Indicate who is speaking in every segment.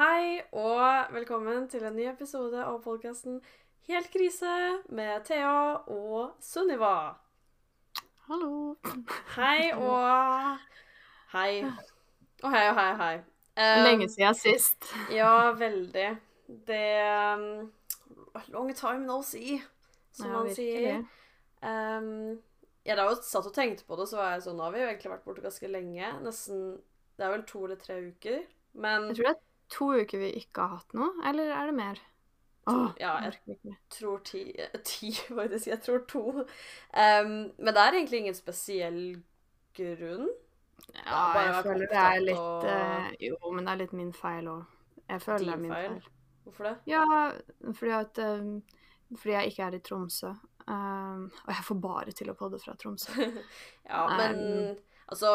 Speaker 1: Hei og velkommen til en ny episode av podkasten Helt krise med Thea og Sunniva.
Speaker 2: Hallo.
Speaker 1: Hei og hei. Og hei og hei og hei. Um,
Speaker 2: Lenge siden sist.
Speaker 1: Ja, veldig. Det um, Long time no see, som
Speaker 2: Ja,
Speaker 1: man
Speaker 2: virkelig.
Speaker 1: sier. Um, jeg da satt og tenkte på det, så var jeg sånn har vi jo egentlig vært borte ganske lenge. Nesten Det er vel to eller tre uker. Men
Speaker 2: Jeg tror det er to uker vi ikke har hatt noe, eller er det mer? Åh,
Speaker 1: ja, jeg tror ti, ti faktisk. Jeg tror to. Um, men det er egentlig ingen spesiell grunn.
Speaker 2: Ja, jeg føler det er litt
Speaker 1: og-
Speaker 2: uh, Jo, men det er litt min feil òg. Jeg føler det er min
Speaker 1: feil?
Speaker 2: feil.
Speaker 1: Hvorfor det?
Speaker 2: Ja, fordi at eh, Fordi jeg ikke er i Tromsø. Um, og jeg får bare til å podde fra Tromsø.
Speaker 1: Ja, men Altså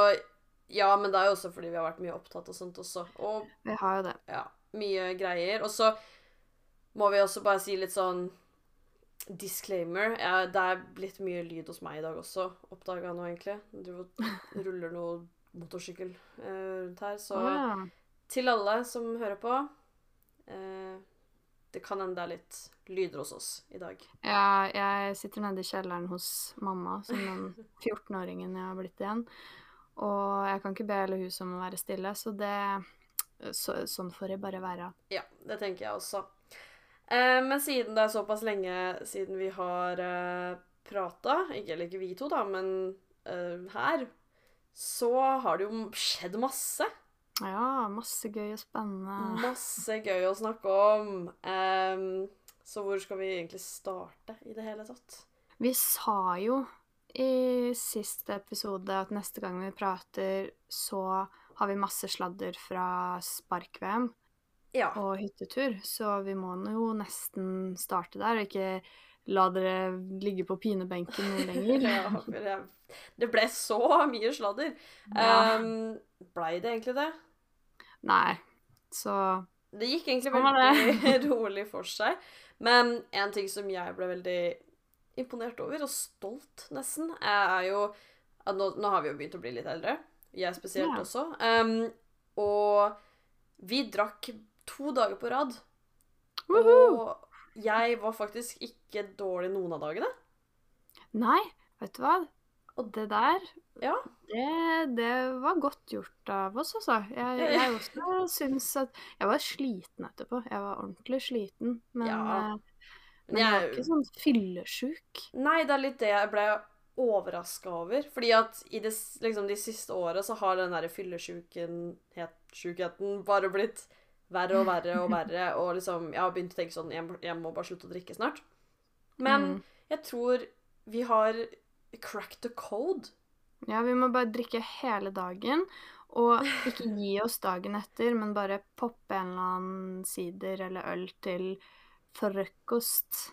Speaker 1: Ja, men det er jo også fordi vi har vært mye opptatt og sånt også. Og
Speaker 2: Vi har jo det.
Speaker 1: ja, mye greier. Og så må vi også bare si litt sånn disclaimer. Ja, det er blitt mye lyd hos meg i dag også, oppdaga nå egentlig. Du ruller noe motorsykkel eh, rundt her, så
Speaker 2: ja.
Speaker 1: til alle som hører på eh, Det kan hende det er litt lyder hos oss i dag.
Speaker 2: Ja, jeg sitter nede i kjelleren hos mamma, som den 14-åringen jeg har blitt igjen. Og jeg kan ikke be hele huset om å være stille, så det så, Sånn får det bare være.
Speaker 1: Ja, det tenker jeg også. Eh, men siden det er såpass lenge siden vi har eh, prata, ikke, eller ikke vi to, da, men eh, her, så har det jo skjedd masse.
Speaker 2: Ja, masse gøy og spennende.
Speaker 1: Masse gøy å snakke om. Eh, så hvor skal vi egentlig starte i det hele tatt?
Speaker 2: Vi sa jo i siste episode at neste gang vi prater, så har vi masse sladder fra spark-VM
Speaker 1: Ja.
Speaker 2: og hyttetur, så vi må jo nesten starte der, og ikke la dere ligge på pinebenken noe lenger.
Speaker 1: ja for det ble så mye sladder.
Speaker 2: Ja.
Speaker 1: Um, Blei det egentlig det?
Speaker 2: Nei, så
Speaker 1: Det gikk egentlig
Speaker 2: Sånn det.
Speaker 1: veldig rolig for seg. Men en ting som jeg ble veldig imponert over, og stolt nesten, er jo at nå, nå har vi jo begynt å bli litt eldre. Jeg spesielt
Speaker 2: Ja.
Speaker 1: også. Um, og vi drakk to dager på rad.
Speaker 2: Woohoo!
Speaker 1: Og jeg var faktisk ikke dårlig noen av dagene.
Speaker 2: Nei, vet du hva? Og det der,
Speaker 1: Ja.
Speaker 2: det, det var godt gjort av oss, altså. Jeg, jeg også syns at Jeg var sliten etterpå. Jeg var ordentlig sliten. Men,
Speaker 1: Ja. Men
Speaker 2: jeg
Speaker 1: er
Speaker 2: ikke sånn fyllesjuk.
Speaker 1: Nei, det er litt det jeg ble overraska over. Fordi at i det, liksom, de siste åra så har den derre fyllesjukheten bare blitt verre og verre og verre. Og liksom, jeg har begynt å tenke sånn Jeg, jeg må bare slutte å drikke snart. Men
Speaker 2: Mm.
Speaker 1: jeg tror vi har cracked the code.
Speaker 2: Ja, vi må bare drikke hele dagen. Og ikke gi oss dagen etter, men bare poppe en eller annen sider eller øl til frokost.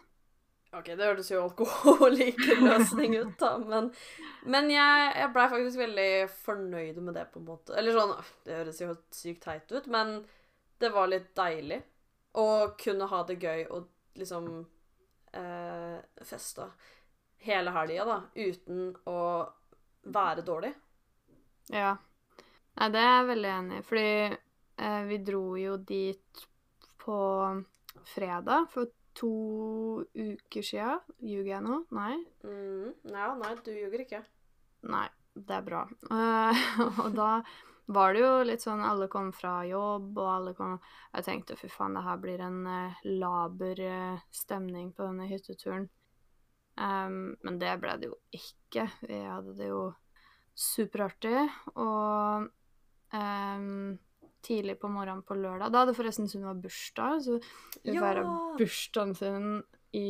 Speaker 1: OK, det hørtes jo alkoholikerløsning ut, da, men, men jeg, jeg blei faktisk veldig fornøyd med det, på en måte. Eller sånn Det høres jo sykt teit ut, men det var litt deilig å kunne ha det gøy og liksom eh, feste hele helga, da, uten å være dårlig.
Speaker 2: Ja. Nei, det er jeg veldig enig i. Fordi eh, vi dro jo dit på fredag for to uker sia. Ljuger jeg nå? Nei?
Speaker 1: Mm, ja, nei, du ljuger ikke.
Speaker 2: Nei, det er bra. Uh, og da var det jo litt sånn Alle kom fra jobb, og alle kom Jeg tenkte fy faen, det her blir en uh, laber uh, stemning på denne hytteturen. Um, men det ble det jo ikke. Vi hadde det jo superartig. Og em, tidlig på morgenen på lørdag Da hadde forresten Sunniva bursdag, så vi
Speaker 1: Ja!
Speaker 2: feira bursdagen sin i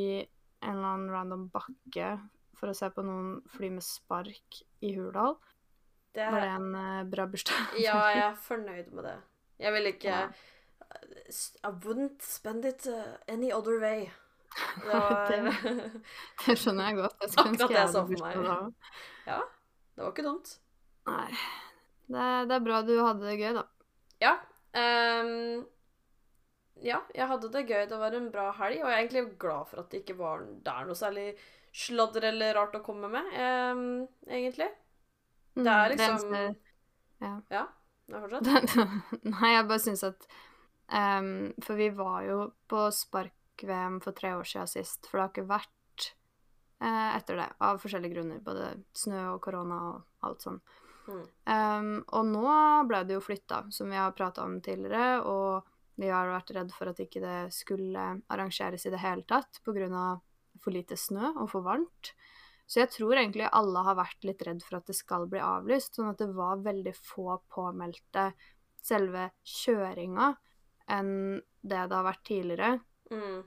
Speaker 2: en eller annen random bakke for å se på noen fly med spark i Hurdal.
Speaker 1: Det,
Speaker 2: Var det en uh, bra bursdag?
Speaker 1: ja, jeg er fornøyd med det. Jeg vil ikke
Speaker 2: Ja.
Speaker 1: I wouldn't spend it uh, any other way. Det var,
Speaker 2: Det skjønner jeg godt. Jeg
Speaker 1: Akkurat det jeg så for meg.
Speaker 2: da
Speaker 1: ja, det var ikke dumt.
Speaker 2: Nei. Det, det er bra du hadde det gøy, da.
Speaker 1: Ja. Um, ja, jeg hadde det gøy. Det var en bra helg, og jeg er egentlig glad for at det ikke var det er noe særlig sladder eller rart å komme med, um, egentlig. Det er
Speaker 2: Mm,
Speaker 1: liksom
Speaker 2: eneste-
Speaker 1: Ja, det er fortsatt.
Speaker 2: Nei, jeg bare syns at um, for vi var jo på spark-VM for tre år siden sist, for det har ikke vært uh, etter det, av forskjellige grunner. Både snø og korona og alt sånn.
Speaker 1: Mm.
Speaker 2: Um, og nå ble det jo flytta, som vi har prata om tidligere, og vi har vært redd for at ikke det skulle arrangeres i det hele tatt pga. for lite snø og for varmt. Så jeg tror egentlig alle har vært litt redd for at det skal bli avlyst, sånn at det var veldig få påmeldte selve kjøringa enn det det har vært tidligere.
Speaker 1: Mm.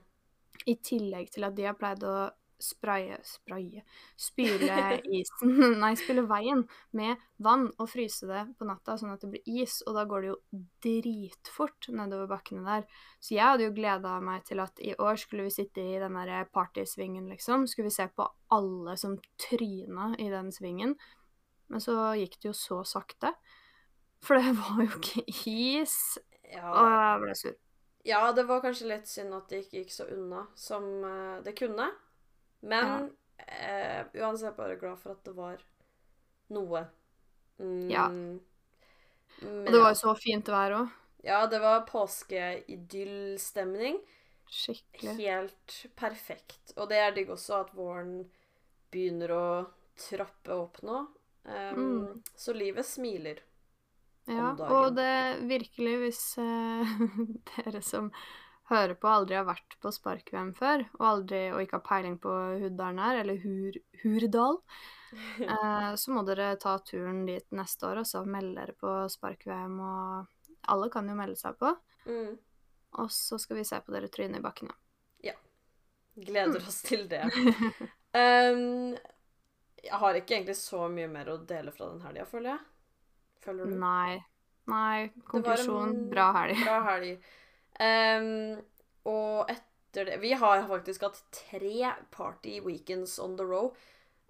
Speaker 2: I tillegg til at de har pleid å spraye Spraye Spyle isen Nei, spyle veien med vann og fryse det på natta sånn at det blir is, og da går det jo dritfort nedover bakkene der. Så jeg hadde jo gleda meg til at i år skulle vi sitte i den der partysvingen, liksom. Skulle vi se på alle som tryna i den svingen. Men så gikk det jo så sakte. For det var jo ikke is. Og
Speaker 1: Ja.
Speaker 2: jeg ble sur.
Speaker 1: ja, det var kanskje litt synd at det ikke gikk så unna som eh, det kunne. Men eh, uansett bare glad for at det var noe. Mm,
Speaker 2: Ja.
Speaker 1: men
Speaker 2: Og det var jo så fint vær òg.
Speaker 1: Ja, det var påskeidyllstemning.
Speaker 2: Skikkelig.
Speaker 1: Helt perfekt. Og det er digg også at våren begynner å trappe opp nå. Um,
Speaker 2: Mm.
Speaker 1: Så livet smiler.
Speaker 2: Ja,
Speaker 1: om dagen.
Speaker 2: og det virkelig, hvis uh, dere som hører på, aldri har vært på spark-VM før, og, aldri, og ikke har peiling på Huddalen her, eller Hur, Hurdal, eh, så må dere ta turen dit neste år og så melde dere på spark-VM. Og alle kan jo melde seg på.
Speaker 1: Mm.
Speaker 2: Og så skal vi se på dere tryne i bakkene.
Speaker 1: Gleder oss til det. Um, jeg har ikke egentlig så mye mer å dele fra den helga, føler jeg. Føler du?
Speaker 2: Nei. Nei. Konklusjon bra helg.
Speaker 1: Bra helg. Um, og etter det Vi har faktisk hatt tre party weekends on the row.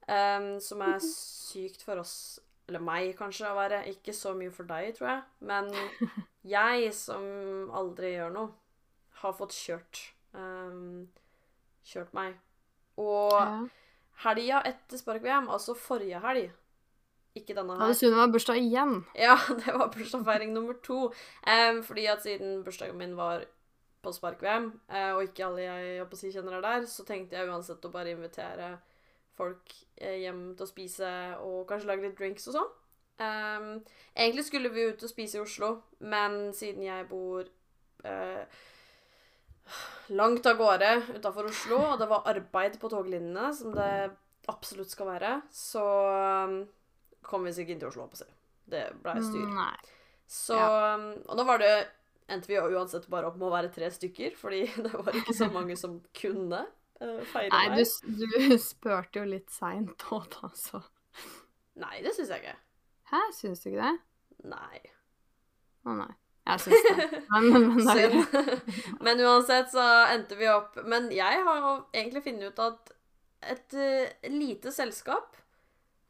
Speaker 1: Um, som er sykt for oss, eller meg kanskje, å være. Ikke så mye for deg, tror jeg. Men jeg, som aldri gjør noe, har fått kjørt. Um, kjørt meg. Og
Speaker 2: Ja.
Speaker 1: helga etter Spark-VM, altså forrige helg Ikke denne her.
Speaker 2: Hadde Sunniva bursdag igjen?
Speaker 1: Ja, det var bursdagsfeiring nummer to. Um, fordi at siden bursdagen min var på Spark-VM, uh, og ikke alle jeg, på si kjenner er der, så tenkte jeg uansett å bare invitere folk eh, hjem til å spise og kanskje lage litt drinks og sånn. Um, egentlig skulle vi ut og spise i Oslo, men siden jeg bor uh, langt av gårde utafor Oslo, og det var arbeid på toglinjene, som det absolutt skal være, så kom vi oss ikke inn til Oslo, holdt på å si. Det blei styr.
Speaker 2: Nei.
Speaker 1: Så ja. Og da var det endte vi uansett bare opp med å være tre stykker, fordi det var ikke så mange som kunne uh, feire
Speaker 2: Nei,
Speaker 1: meg.
Speaker 2: du, du spurte jo litt seint òg, da, så
Speaker 1: Nei, det syns jeg ikke.
Speaker 2: Hæ, syns du ikke det?
Speaker 1: Nei.
Speaker 2: Å nei. Jeg syns det. Men, men, men.
Speaker 1: Men uansett så endte vi opp Men jeg har egentlig funnet ut at et uh, lite selskap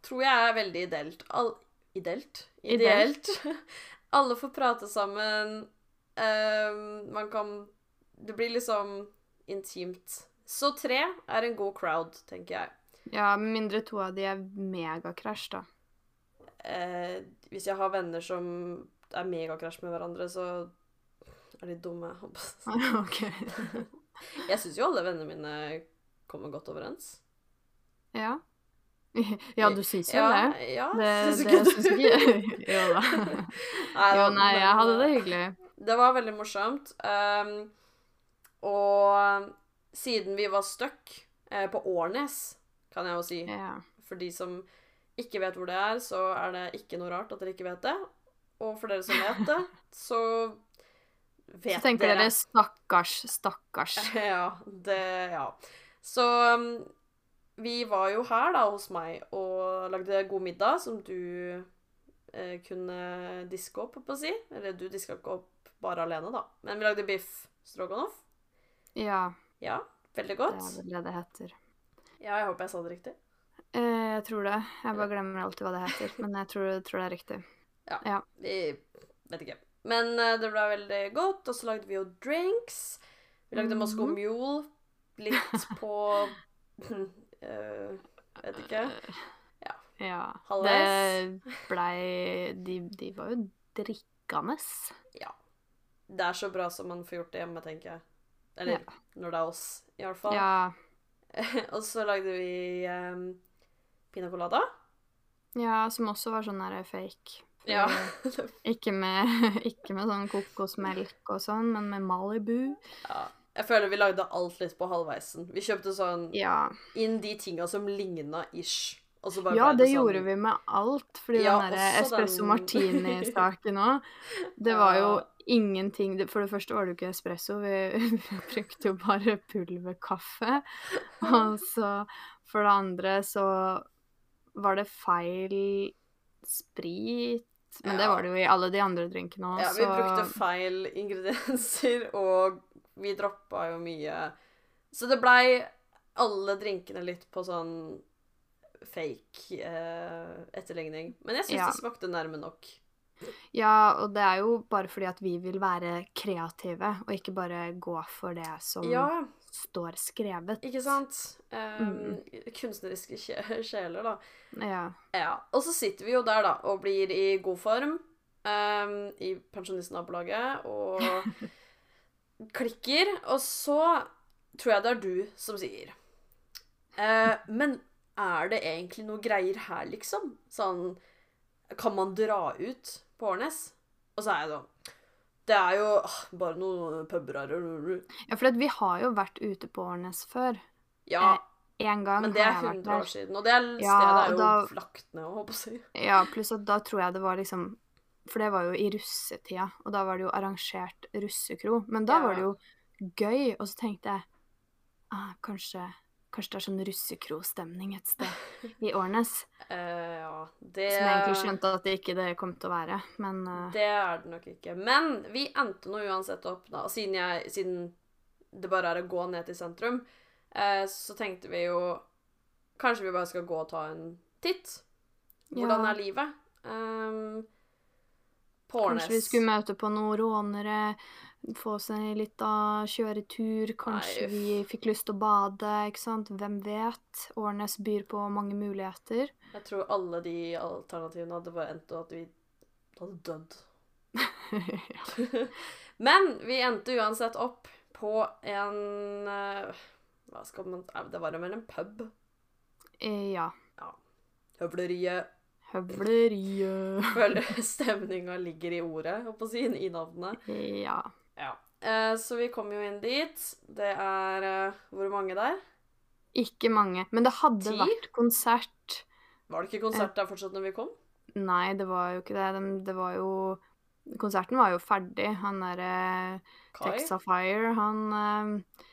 Speaker 1: tror jeg er veldig ideelt. All, ideelt?
Speaker 2: Ideelt.
Speaker 1: Alle får prate sammen. Ehm, man kan Det blir liksom intimt. Så tre er en god crowd, tenker jeg.
Speaker 2: Ja, med mindre to av de er megakrasj, da.
Speaker 1: Eh, hvis jeg har venner som er megakrasj med hverandre, så er de dumme.
Speaker 2: OK.
Speaker 1: Jeg syns jo alle vennene mine kommer godt overens.
Speaker 2: Ja. Ja, du syns jo
Speaker 1: ja,
Speaker 2: det.
Speaker 1: Ja,
Speaker 2: Det,
Speaker 1: syns
Speaker 2: det
Speaker 1: ikke du?
Speaker 2: syns ikke Jo da.
Speaker 1: Nei,
Speaker 2: Jo, nei, jeg hadde det
Speaker 1: eh,
Speaker 2: hyggelig.
Speaker 1: Det var veldig morsomt. Um, og siden vi var stuck eh, på Årnes, kan jeg jo si
Speaker 2: Ja.
Speaker 1: For de som ikke vet hvor det er, så er det ikke noe rart at dere ikke vet det. Og for dere som vet det, så vet dere.
Speaker 2: Så tenker
Speaker 1: dere
Speaker 2: dere stakkars, stakkars.
Speaker 1: Ja, det Ja. Så um, vi var jo her da hos meg og lagde god middag som du eh, kunne diske opp, på å si. Eller du diska ikke opp bare alene, da. Men vi lagde biff stroganoff.
Speaker 2: Ja,
Speaker 1: Ja, veldig godt.
Speaker 2: det er vel det det heter.
Speaker 1: Ja, jeg håper jeg sa det riktig.
Speaker 2: Eh, jeg tror det. Jeg bare glemmer alltid hva det heter. Men jeg tror, tror det er riktig.
Speaker 1: Ja, Vi vet ikke. Men eh, det ble veldig godt. Og så lagde vi jo drinks. Vi lagde Moscow
Speaker 2: Mhm.
Speaker 1: Mule litt på eh, Vet ikke.
Speaker 2: Ja.
Speaker 1: Halvveis.
Speaker 2: Det blei de, de var jo drikkende.
Speaker 1: Ja. det er så bra som man får gjort det hjemme, tenker jeg. Eller
Speaker 2: Ja.
Speaker 1: når det er oss, i hvert fall.
Speaker 2: Ja,
Speaker 1: og så lagde vi um, pina colada.
Speaker 2: ja, som også var sånn der fake.
Speaker 1: Ja.
Speaker 2: Ikke med, ikke med sånn kokosmelk og sånn, men med Malibu.
Speaker 1: ja. Jeg føler vi lagde alt litt på halvveisen. Vi kjøpte sånn
Speaker 2: Ja,
Speaker 1: inn de tinga som ligna ish. Og så bare
Speaker 2: ja
Speaker 1: det,
Speaker 2: det
Speaker 1: sånn-
Speaker 2: gjorde vi med alt. Fordi
Speaker 1: Ja,
Speaker 2: den der espresso
Speaker 1: den-
Speaker 2: martini-saken òg, det var jo ingenting For det første var det jo ikke espresso, vi, vi brukte jo bare pulverkaffe. Og så for det andre så var det feil sprit. Men det var det jo i alle de andre drinkene òg,
Speaker 1: Ja, vi brukte feil ingredienser, og vi droppa jo mye. Så det blei alle drinkene litt på sånn fake eh, etterligning. Men jeg syns
Speaker 2: Ja.
Speaker 1: det smakte nærme nok.
Speaker 2: Ja, og det er jo bare fordi at vi vil være kreative, og ikke bare gå for det som
Speaker 1: Ja,
Speaker 2: står skrevet.
Speaker 1: ikke sant? Um,
Speaker 2: Mm.
Speaker 1: Kunstneriske sjeler, da.
Speaker 2: Ja.
Speaker 1: Ja. Og så sitter vi jo der, da, og blir i god form um, i pensjonistnabolaget og klikker. Og så tror jeg det er du som sier eh, Men er det egentlig noe greier her, liksom? Sånn Kan man dra ut på Årnes? Og så er jeg sånn Det er jo ah, bare noen puber her.
Speaker 2: ja, for vi har jo vært ute på Årnes før.
Speaker 1: Ja,
Speaker 2: En gang
Speaker 1: men det er
Speaker 2: har
Speaker 1: 100 år siden. Og det er,
Speaker 2: Ja,
Speaker 1: stedet er jo
Speaker 2: da-
Speaker 1: lagt ned, holdt på å si.
Speaker 2: Ja, pluss at da tror jeg det var liksom For det var jo i russetida, og da var det jo arrangert russekro. Men da
Speaker 1: Ja.
Speaker 2: var det jo gøy, og så tenkte jeg ah, kanskje, kanskje det er sånn russekrostemning et sted i Årnes.
Speaker 1: uh, ja, det
Speaker 2: Som jeg egentlig skjønte at det ikke det kom til å være, men uh...
Speaker 1: Det er det nok ikke. Men vi endte nå uansett opp, da, siden, jeg, siden det bare er å gå ned til sentrum, uh, så tenkte vi jo Kanskje vi bare skal gå og ta en titt. Hvordan
Speaker 2: Ja.
Speaker 1: er livet? Um, på Årnes.
Speaker 2: Kanskje vi skulle møte på noen rånere, få seg litt av kjøretur, kanskje
Speaker 1: Nei,
Speaker 2: vi fikk lyst til å bade, ikke sant? Hvem vet? Årnes byr på mange muligheter.
Speaker 1: Jeg tror alle de alternativene hadde bare endt opp at vi hadde dødd. Men vi endte uansett opp på en eh, Hva skal man eh, Det var vel en pub.
Speaker 2: Ja. ja.
Speaker 1: Høvleriet.
Speaker 2: Høvleriet.
Speaker 1: Føler stemninga ligger i ordet, holdt på å si, i navnet.
Speaker 2: Ja.
Speaker 1: Ja. Eh, så vi kom jo inn dit. Det er eh, Hvor mange der?
Speaker 2: Ikke mange. Men det hadde
Speaker 1: Ti?
Speaker 2: vært konsert.
Speaker 1: Var det ikke konsert der fortsatt når vi kom?
Speaker 2: Nei, det var jo ikke det. De- Det var jo Konserten var jo ferdig. Han derre
Speaker 1: Kai?
Speaker 2: Texafire, han eh,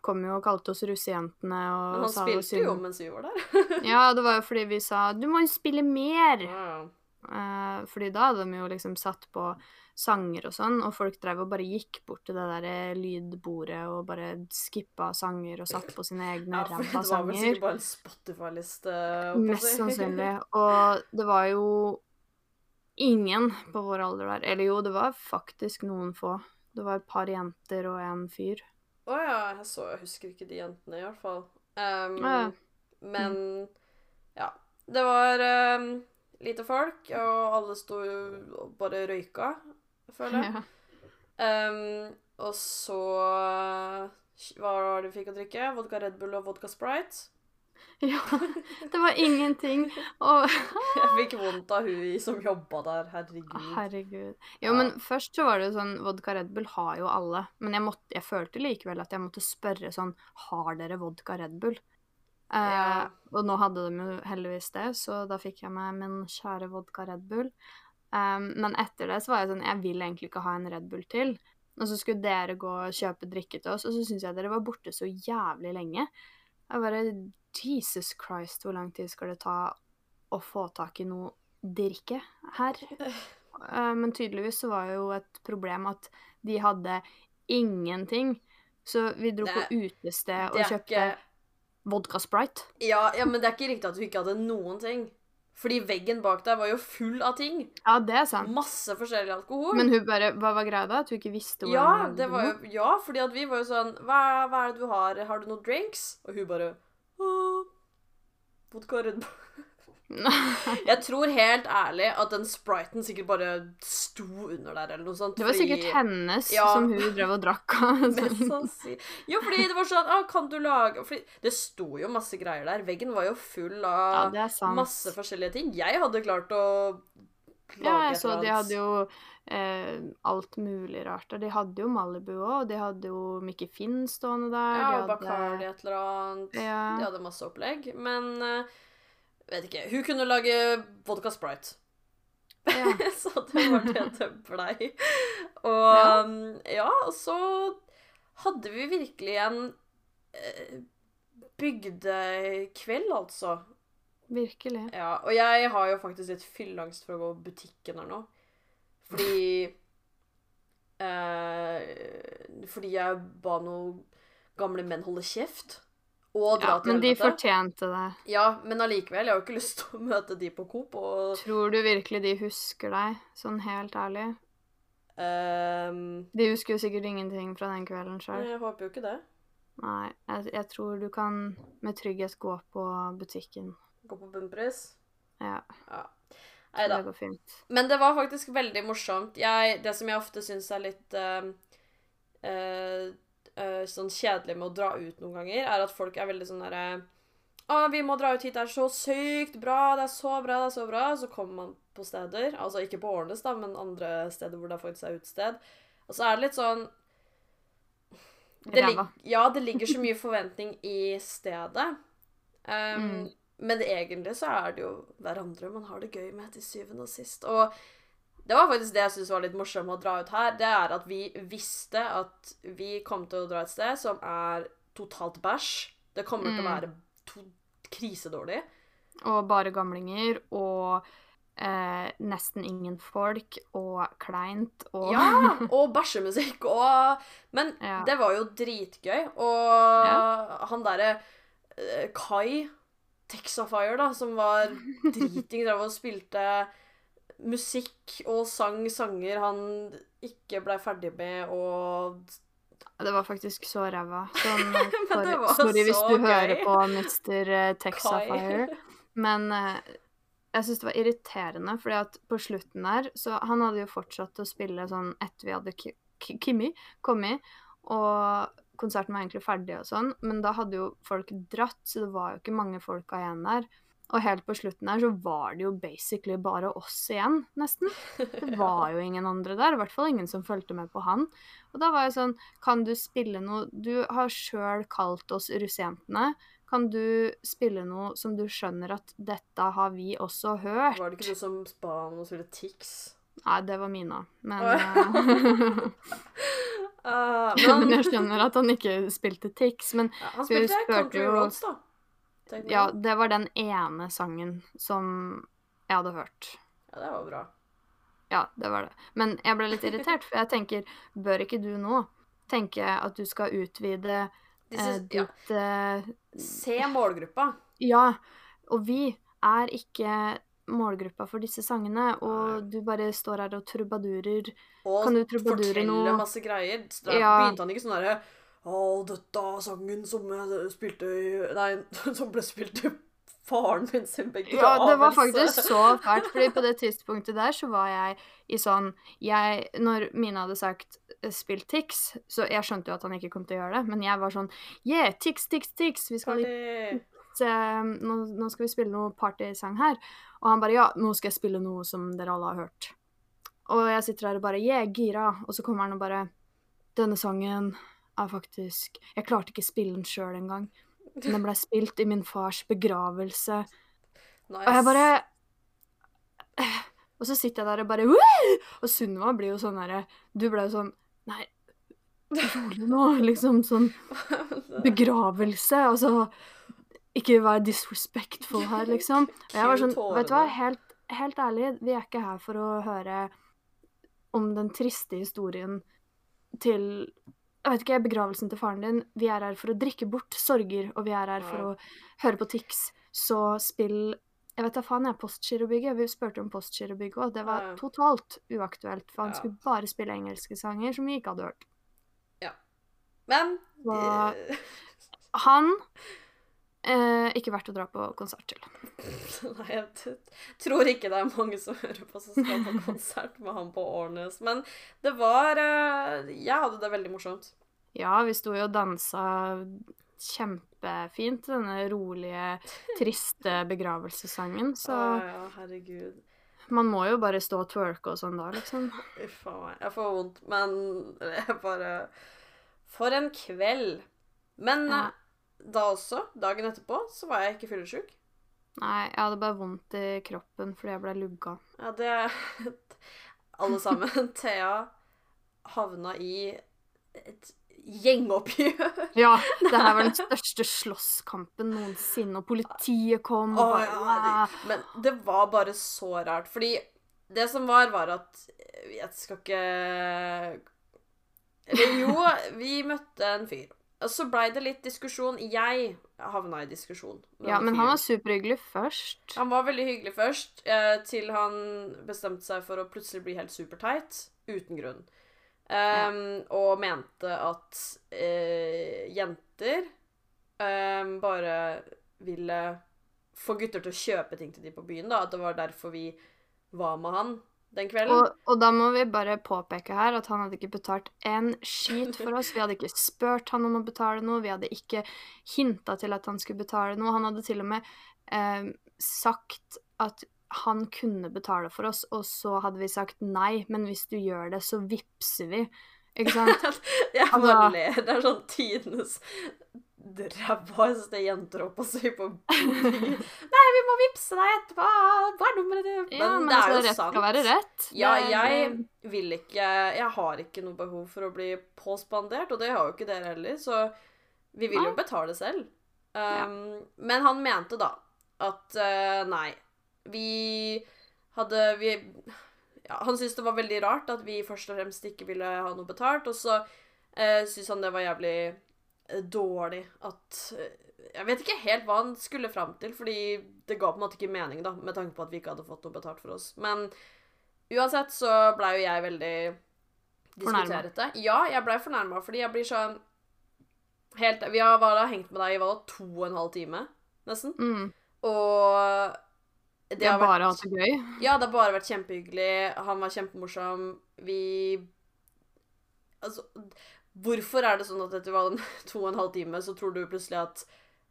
Speaker 2: kom jo og kalte oss russejentene og
Speaker 1: Men han
Speaker 2: sa
Speaker 1: spilte jo mens vi var der.
Speaker 2: Ja, det var jo fordi vi sa 'du må jo spille mer'.
Speaker 1: Ja.
Speaker 2: Uh, fordi da hadde de jo liksom satt på sanger og sånn, og folk drev og bare gikk bort til det der eh, lydbordet og bare skippa sanger og satt på sine egne
Speaker 1: Ja, for
Speaker 2: sanger.
Speaker 1: det var vel sikkert bare en Spotify-liste. å
Speaker 2: Mest sannsynlig. Og det var jo ingen på vår alder der. Eller jo, det var faktisk noen få. Det var et par jenter og en fyr.
Speaker 1: Å ja, jeg så Jeg husker ikke de jentene, i hvert fall. Um,
Speaker 2: Ja.
Speaker 1: Men ja. Det var um, lite folk, og alle sto og bare røyka, føler jeg.
Speaker 2: Ja.
Speaker 1: Um, og så Hva var det vi fikk å drikke? Vodka Red Bull og vodka Sprite.
Speaker 2: ja. Det var ingenting. Og
Speaker 1: Jeg fikk vondt av hun som jobba der, herregud.
Speaker 2: Herregud.
Speaker 1: Ja.
Speaker 2: Jo, men først så var det sånn Vodka Red Bull har jo alle. Men jeg, måtte, jeg følte likevel at jeg måtte spørre sånn Har dere vodka Red Bull? Eh,
Speaker 1: Ja.
Speaker 2: Og nå hadde de jo heldigvis det, så da fikk jeg meg min kjære vodka Red Bull. Um, men etter det så var jeg sånn Jeg vil egentlig ikke ha en Red Bull til. Og så skulle dere gå og kjøpe drikke til oss, og så syns jeg dere var borte så jævlig lenge. Jeg bare Jesus Christ, hvor lang tid skal det ta å få tak i noe drikke her? Eh, Men tydeligvis så var jo et problem at de hadde ingenting. Så vi dro på utested og kjøpte
Speaker 1: ikke
Speaker 2: vodka Sprite.
Speaker 1: ja, ja, men det er ikke riktig at du ikke hadde noen ting. Fordi veggen bak deg var jo full av ting.
Speaker 2: Ja, det er sant.
Speaker 1: Masse forskjellig alkohol.
Speaker 2: Men hun bare Hva var greia da? At hun ikke visste hvordan
Speaker 1: ja, det var jo, ja, fordi at vi var jo sånn hva, hva er det du har? Har du noen drinks? Og hun bare «Åh, Vodka Red Bull. Jeg tror helt ærlig at den spriten sikkert bare sto under der, eller noe sånt.
Speaker 2: Det var
Speaker 1: fordi-
Speaker 2: sikkert hennes
Speaker 1: Ja.
Speaker 2: som hun drev og drakk av.
Speaker 1: Jo, fordi det var sånn ah, Kan du lage Fordi det sto jo masse greier der. Veggen var jo full av
Speaker 2: er
Speaker 1: masse forskjellige ting. Jeg hadde klart å
Speaker 2: Ja, jeg så de hadde jo eh, alt mulig rart der. De hadde jo Malibu òg, de hadde jo Mickey Finn stående der.
Speaker 1: Ja,
Speaker 2: de
Speaker 1: og Bacardi et eller annet.
Speaker 2: Ja.
Speaker 1: De hadde masse opplegg. Men eh, vet ikke. Hun kunne lage vodka sprite.
Speaker 2: Ja.
Speaker 1: så det var det det blei. Og
Speaker 2: Ja.
Speaker 1: um, ja, og så hadde vi virkelig en eh, bygdekveld, altså.
Speaker 2: Virkelig.
Speaker 1: Ja, og jeg har jo faktisk litt fylleangst for å gå på butikken her nå. Fordi eh, Fordi jeg ba noen gamle menn holde kjeft. Og dra
Speaker 2: Ja,
Speaker 1: til
Speaker 2: men de fortjente det.
Speaker 1: Ja, men allikevel. Jeg har jo ikke lyst til å møte de på Coop og
Speaker 2: Tror du virkelig de husker deg, sånn helt ærlig?
Speaker 1: Um...
Speaker 2: De husker jo sikkert ingenting fra den kvelden sjøl.
Speaker 1: Jeg håper jo ikke det.
Speaker 2: Nei, jeg, jeg tror du kan med trygghet gå på butikken.
Speaker 1: Gå på bunnpris.
Speaker 2: Ja,
Speaker 1: Ja. Nei da.
Speaker 2: det går fint.
Speaker 1: Men det var faktisk veldig morsomt. Jeg, det som jeg ofte syns er litt uh, uh, uh, sånn kjedelig med å dra ut noen ganger, er at folk er veldig sånn derre Å, vi må dra ut hit, det er så sykt bra, det er så bra, det er så bra. Så kommer man på steder, altså ikke på Årnes, da, men andre steder hvor det faktisk er utested. Og så er det litt sånn det lig, Ja, det ligger så mye forventning i stedet. Um,
Speaker 2: Mm.
Speaker 1: Men egentlig så er det jo hverandre man har det gøy med til syvende og sist. Og det var faktisk det jeg syntes var litt morsomt å dra ut her. Det er at vi visste at vi kom til å dra et sted som er totalt bæsj. Det kommer til å
Speaker 2: Mm.
Speaker 1: være to krisedårlig.
Speaker 2: Og bare gamlinger, og eh, nesten ingen folk, og kleint, og
Speaker 1: Ja! Og bæsjemusikk og Men
Speaker 2: Ja.
Speaker 1: det var jo dritgøy. Og han derre eh, Kai Texafire, da, som var driting, drev og spilte musikk og sang sanger han ikke blei ferdig med, og
Speaker 2: Det var faktisk så ræva. Sånn, for, sorry hvis du
Speaker 1: gøy.
Speaker 2: hører på Mr. eh, Texafire. Men eh, jeg syns det var irriterende, fordi at på slutten der Så han hadde jo fortsatt å spille sånn etter vi hadde Ki- Ki- Kimmi kommet, og konserten var egentlig ferdig og sånn, men da hadde jo folk dratt, så det var jo ikke mange folka igjen der. Og helt på slutten her så var det jo basically bare oss igjen, nesten. Det var jo ingen andre der, i hvert fall ingen som fulgte med på han. Og da var jeg sånn, kan du spille noe Du har sjøl kalt oss russejentene. Kan du spille noe som du skjønner at dette har vi også hørt?
Speaker 1: Var det ikke du som ba om å spille Tix?
Speaker 2: Nei, det var Mina. Men,
Speaker 1: Ah,
Speaker 2: men jeg skjønner at han ikke spilte Tix. Men
Speaker 1: ja, han spilte Country
Speaker 2: jo-
Speaker 1: Roads, da.
Speaker 2: Ja, det var den ene sangen som jeg hadde hørt.
Speaker 1: ja, det var bra.
Speaker 2: Ja, det var det. Men jeg ble litt irritert, for jeg tenker, bør ikke du nå tenke at du skal utvide eh,
Speaker 1: ditt ja.
Speaker 2: eh,
Speaker 1: Se målgruppa.
Speaker 2: Ja, og vi er ikke målgruppa for disse sangene, og du bare står her og trubadurer.
Speaker 1: Og
Speaker 2: Kan du trubadure
Speaker 1: fortelle
Speaker 2: forteller
Speaker 1: masse greier. Så da
Speaker 2: Ja.
Speaker 1: begynte han ikke sånn derre Å, dette er sangen som jeg spilte i Nei, som ble spilt i faren min sin begravelse.
Speaker 2: Ja, det var faktisk så fælt, fordi på det tidspunktet der så var jeg i sånn jeg, Når Mina hadde sagt eh, 'spill Tix', så jeg skjønte jo at han ikke kom til å gjøre det, men jeg var sånn Yeah, Tix, Tix, Tix! Vi skal
Speaker 1: Party.
Speaker 2: se, nå, nå skal vi spille noe partysang her. Og han bare ja, nå skal jeg spille noe som dere alle har hørt. Og jeg sitter her og bare yeah, gira. Og så kommer han og bare Denne sangen er faktisk Jeg klarte ikke spille den sjøl engang. Den ble spilt i min fars begravelse.
Speaker 1: Nice.
Speaker 2: Og jeg bare Og så sitter jeg der og bare «Woo!» Og Sunniva blir jo sånn herre Du ble jo sånn Nei, rolig nå. Liksom sånn begravelse. Altså Ikke vær disrespectful her, liksom. Og jeg var sånn Vet du hva, helt, helt ærlig, vi er ikke her for å høre om den triste historien til jeg vet ikke, begravelsen til faren din. Vi er her for å drikke bort sorger, og vi er her for å høre på Tix. Så spill Jeg vet da faen, jeg. Postgirobygget. Vi spurte om Postgirobygget òg. Det var totalt uaktuelt, for han
Speaker 1: Ja.
Speaker 2: skulle bare spille engelske sanger som vi ikke hadde hørt. Ja.
Speaker 1: Men
Speaker 2: Så- Han Eh, ikke verdt å dra på konsert til.
Speaker 1: Nei, jeg tror ikke det er mange som hører på som skal på konsert med han på Årnes. Men det var eh, Jeg hadde det veldig morsomt.
Speaker 2: Ja, vi sto jo og dansa kjempefint, denne rolige, triste begravelsessangen. Så
Speaker 1: Å ja, herregud.
Speaker 2: man må jo bare stå og twerke og sånn da, liksom.
Speaker 1: Uff a meg. Jeg får vondt, men jeg bare For en kveld. Men
Speaker 2: Ja.
Speaker 1: Eh, da også, dagen etterpå, så var jeg ikke fyllesyk.
Speaker 2: Nei, jeg hadde bare vondt i kroppen fordi jeg ble lugga.
Speaker 1: Ja, det Alle sammen. Thea havna i et gjengoppgjør.
Speaker 2: Ja, det her var den største slåsskampen noensinne, og politiet kom og
Speaker 1: bare,
Speaker 2: bare
Speaker 1: ja, det. Men det var bare så rart. Fordi det som var, var at Jeg skal ikke Eller jo, vi møtte en fyr. Så blei det litt diskusjon. Jeg havna i diskusjon.
Speaker 2: Ja, men han var superhyggelig først.
Speaker 1: Han var veldig hyggelig først, eh, til han bestemte seg for å plutselig bli helt superteit uten grunn. Ehm, Og mente at eh, jenter um, bare ville få gutter til å kjøpe ting til de på byen. da, At det var derfor vi var med han den kvelden.
Speaker 2: Og, og da må vi bare påpeke her at han hadde ikke betalt en skit for oss. Vi hadde ikke spurt han om å betale noe, vi hadde ikke hinta til at han skulle betale noe. Han hadde til og med eh, sagt at han kunne betale for oss, og så hadde vi sagt nei, men hvis du gjør det, så vippser vi. Ikke sant?
Speaker 1: Jeg bare
Speaker 2: Altså-
Speaker 1: ler. Det er sånn tidenes ræveste jenter opp og sier på. Nei, vi må vippse deg etterpå! Hva er nummeret ditt?
Speaker 2: Ja, men,
Speaker 1: det er
Speaker 2: altså,
Speaker 1: jo
Speaker 2: rett
Speaker 1: sant.
Speaker 2: skal være rett.
Speaker 1: Ja, jeg
Speaker 2: det-
Speaker 1: vil ikke Jeg har ikke noe behov for å bli påspandert, og det har jo ikke dere heller, så vi vil jo betale selv. Um, Men han mente da at uh, nei, vi hadde vi ja, Han syntes det var veldig rart at vi først og fremst ikke ville ha noe betalt, og så uh, syntes han det var jævlig eh, dårlig at eh, Jeg vet ikke helt hva han skulle fram til, fordi det ga på en måte ikke mening, da, med tanke på at vi ikke hadde fått noe betalt for oss. Men uansett så blei jo jeg veldig diskuterete. Ja, jeg blei fornærma, fordi jeg blir sånn Helt Vi har bare hengt med deg i hva, to og en halv time, nesten.
Speaker 2: Mm.
Speaker 1: Og det
Speaker 2: har
Speaker 1: har vært
Speaker 2: bare hatt det gøy.
Speaker 1: ja, det har bare vært kjempehyggelig. Han var kjempemorsom. Vi Altså, hvorfor er det sånn at etter to og en halv time, så tror du plutselig at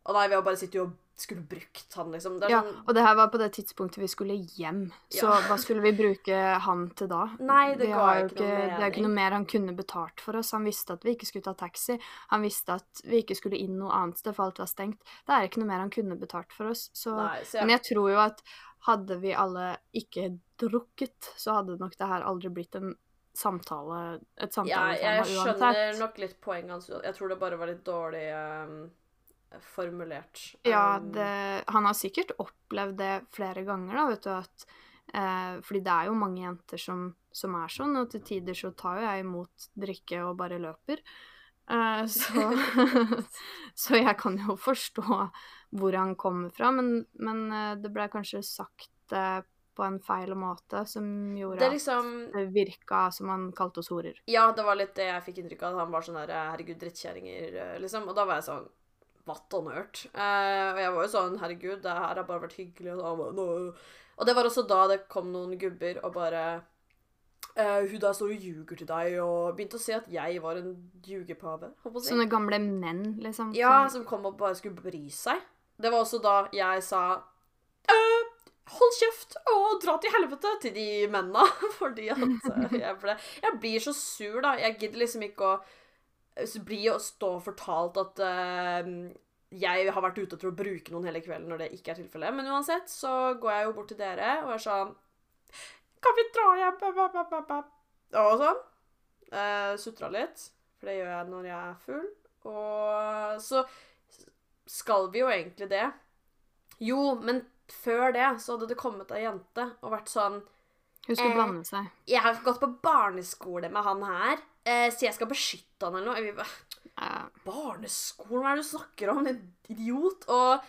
Speaker 1: Å nei, vi har bare sittet og skulle brukt han, liksom.
Speaker 2: Ja,
Speaker 1: sånn
Speaker 2: og det her var på det tidspunktet vi skulle hjem. Så
Speaker 1: Ja.
Speaker 2: hva skulle vi bruke han til da?
Speaker 1: Nei, det ga jo ikke noe
Speaker 2: Det er ikke noe mer han kunne betalt for oss. Han visste at vi ikke skulle ta taxi. Han visste at vi ikke skulle inn noe annet sted, for alt var stengt. Det er ikke noe mer han kunne betalt for oss. Så
Speaker 1: Nei, så
Speaker 2: Men
Speaker 1: jeg,
Speaker 2: jeg tror jo at hadde vi alle ikke drukket, så hadde nok det her aldri blitt en samtale, et
Speaker 1: ja,
Speaker 2: samtaletema
Speaker 1: jeg skjønner
Speaker 2: uansett.
Speaker 1: nok litt poenget hans. Jeg tror det bare var litt dårlig um, formulert.
Speaker 2: Ja,
Speaker 1: Um,
Speaker 2: det, han har sikkert opplevd det flere ganger, da, vet du, at eh, Fordi det er jo mange jenter som, som er sånn, og til tider så tar jo jeg imot drikke og bare løper. Eh, så, så jeg kan jo forstå hvor han kommer fra, men, men eh, det ble kanskje sagt eh, på en feil måte som gjorde
Speaker 1: Det liksom
Speaker 2: at det virka som han kalte oss horer.
Speaker 1: Ja, det var litt det jeg fikk inntrykk av. At han var sånn der Herregud, drittkjerringer, eh, liksom. Og da var jeg sånn What on earth? Eh, og jeg var jo sånn Herregud, det her har bare vært hyggelig. Og, «Nå». og det var også da det kom noen gubber og bare Uh, Hun der står og ljuger til deg, og begynte å si at jeg var en ljugepave. si.
Speaker 2: Sånne gamle menn, liksom.
Speaker 1: Ja,
Speaker 2: som-
Speaker 1: som kom og bare skulle bry seg. Det var også da jeg sa «Øh, Hold kjeft og dra til helvete til de mennene. Fordi at øh, jeg ble Jeg blir så sur, da. Jeg gidder liksom ikke å øh, bli og stå fortalt at uh, jeg har vært ute til å bruke noen hele kvelden når det ikke er tilfellet. Men uansett så går jeg jo bort til dere og er sånn Kan vi dra hjem? Og sånn. Uh, Sutra litt. For det gjør jeg når jeg er full. Og så skal vi jo egentlig det. Jo, men før det så hadde det kommet ei jente og vært sånn
Speaker 2: Hun skulle
Speaker 1: Eh,
Speaker 2: blande seg.
Speaker 1: Jeg har gått på barneskole med han her, eh, så jeg skal beskytte han eller noe. Vi bare, Barneskolen, hva er det du snakker om? En idiot. Og,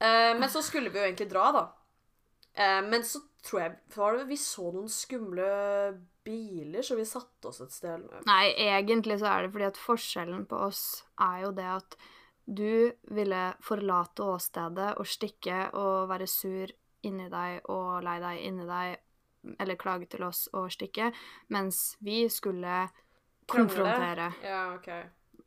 Speaker 1: eh, men så skulle vi jo egentlig dra, da. Eh, men så tror jeg Vi så noen skumle biler, så vi satte oss et sted.
Speaker 2: Nei, egentlig så er det fordi at forskjellen på oss er jo det at du ville forlate åstedet og stikke og være sur inni deg og lei deg inni deg, eller klage til oss og stikke, mens vi skulle konfrontere.
Speaker 1: Ja, OK.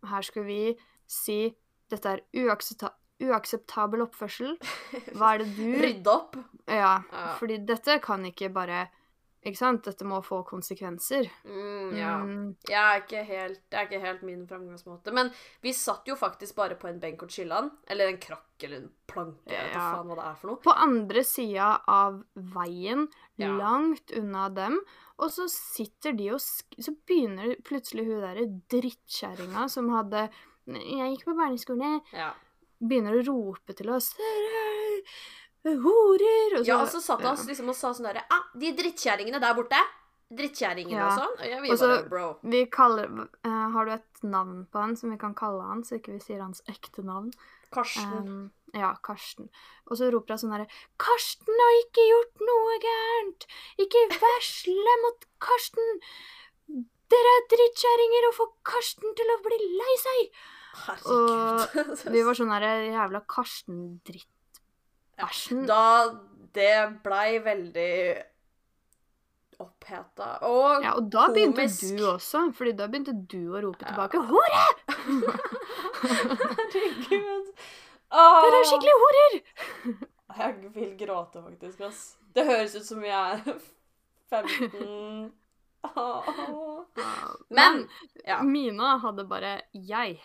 Speaker 2: Her skulle vi si dette er uakseptabelt uakseptabel oppførsel. Hva er det du
Speaker 1: Rydde opp.
Speaker 2: Ja,
Speaker 1: Ja.
Speaker 2: fordi dette kan ikke bare Ikke sant? Dette må få konsekvenser.
Speaker 1: Mm, ja.
Speaker 2: Mm,
Speaker 1: Jeg er ikke helt, det er ikke helt min framgangsmåte. Men vi satt jo faktisk bare på en benk og chilla'n. Eller en krakk eller en planke. Ja. vet faen hva det er for noe.
Speaker 2: på andre sida av veien,
Speaker 1: Ja.
Speaker 2: langt unna dem, og så sitter de og Så begynner plutselig hun derre drittkjerringa som hadde Jeg gikk på barneskole,
Speaker 1: Ja.
Speaker 2: begynner å rope til oss «Dere er Horer! Og så,
Speaker 1: ja, og så satt han liksom og sa sånn derre ah, 'De drittkjerringene der borte.' Drittkjerringene
Speaker 2: Ja.
Speaker 1: og sånn. Og jeg, vi
Speaker 2: Og så-
Speaker 1: bare Bro.
Speaker 2: Vi kaller uh, Har du et navn på han som vi kan kalle han, så ikke vi sier hans ekte navn?
Speaker 1: Karsten.
Speaker 2: Um, ja, Karsten. Og så roper hun sånn herre Karsten har ikke gjort noe gærent! Ikke vær slem mot Karsten! Dere er drittkjerringer og får Karsten til å bli lei seg!
Speaker 1: Herregud.
Speaker 2: Og Vi var sånn herre jævla Karsten-drittbæsjen.
Speaker 1: Da Det blei veldig oppheta. Og
Speaker 2: Ja, og da begynte du også, fordi da begynte du å rope tilbake 'Hore!
Speaker 1: Herregud. Oh.
Speaker 2: Dere er skikkelig horer!'
Speaker 1: Jeg vil gråte, faktisk. ass. Det høres ut som jeg er 15 oh. Men ja.
Speaker 2: Mina hadde bare 'Jeg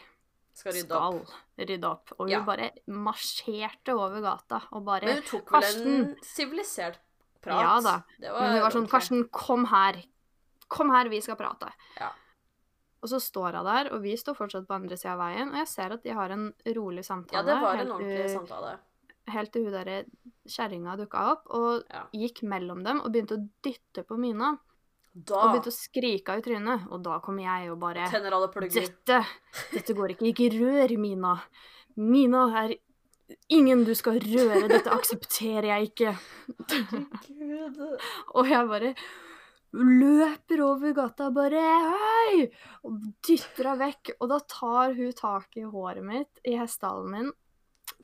Speaker 1: skal rydde opp.
Speaker 2: skal rydde opp'. Og hun
Speaker 1: Ja.
Speaker 2: bare marsjerte over gata og bare
Speaker 1: Men hun tok vel en sivilisert prat.
Speaker 2: Ja da.
Speaker 1: Det
Speaker 2: Men hun var sånn
Speaker 1: okay.
Speaker 2: 'Karsten, kom her. Kom her, vi skal prate'.
Speaker 1: Ja.
Speaker 2: Og så står hun der, og vi står fortsatt på andre sida av veien, og jeg ser at de har en rolig samtale.
Speaker 1: Ja, det var en ordentlig samtale.
Speaker 2: Helt til hun derre kjerringa dukka opp og
Speaker 1: Ja.
Speaker 2: gikk mellom dem og begynte å dytte på Mina. Og begynte å skrike i trynet. Og da kom jeg og bare
Speaker 1: tenner alle plugger.
Speaker 2: Dette Dette går ikke. Ikke rør Mina. Mina er ingen du skal røre. Dette aksepterer jeg ikke. Og jeg bare løper over gata bare Hei! Og dytter henne vekk. Og da tar hun tak i håret mitt i hestehalen min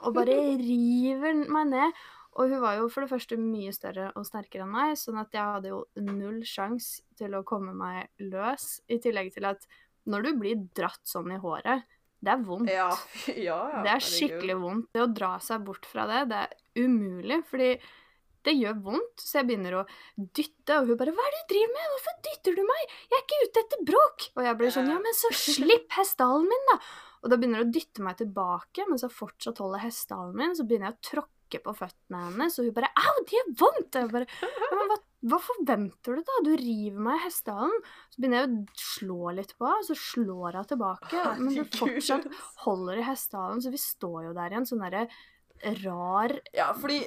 Speaker 2: og bare river meg ned. Og hun var jo for det første mye større og sterkere enn meg, sånn at jeg hadde jo null sjans til å komme meg løs. I tillegg til at når du blir dratt sånn i håret, det er vondt.
Speaker 1: Ja. ja.
Speaker 2: Det er skikkelig vondt. Det å dra seg bort fra det, det er umulig, fordi det gjør vondt. Så jeg begynner å dytte, og hun bare 'Hva er det du driver med? Hvorfor dytter du meg? Jeg er ikke ute etter bråk!' Og jeg blir sånn 'Ja, men så slipp hestehalen min, da!' Og da begynner hun å dytte meg tilbake, mens jeg fortsatt holder hestehalen min. Så begynner jeg å tråkke på føttene hennes, og hun bare 'Au, det gjør vondt!' Jeg bare men hva, hva forventer du, da? Du river meg i hestehalen. Så begynner jeg å slå litt på henne, så slår hun tilbake. Men hun fortsatt holder i hestehalen, så vi står jo der i en sånn derre rar
Speaker 1: Ja, fordi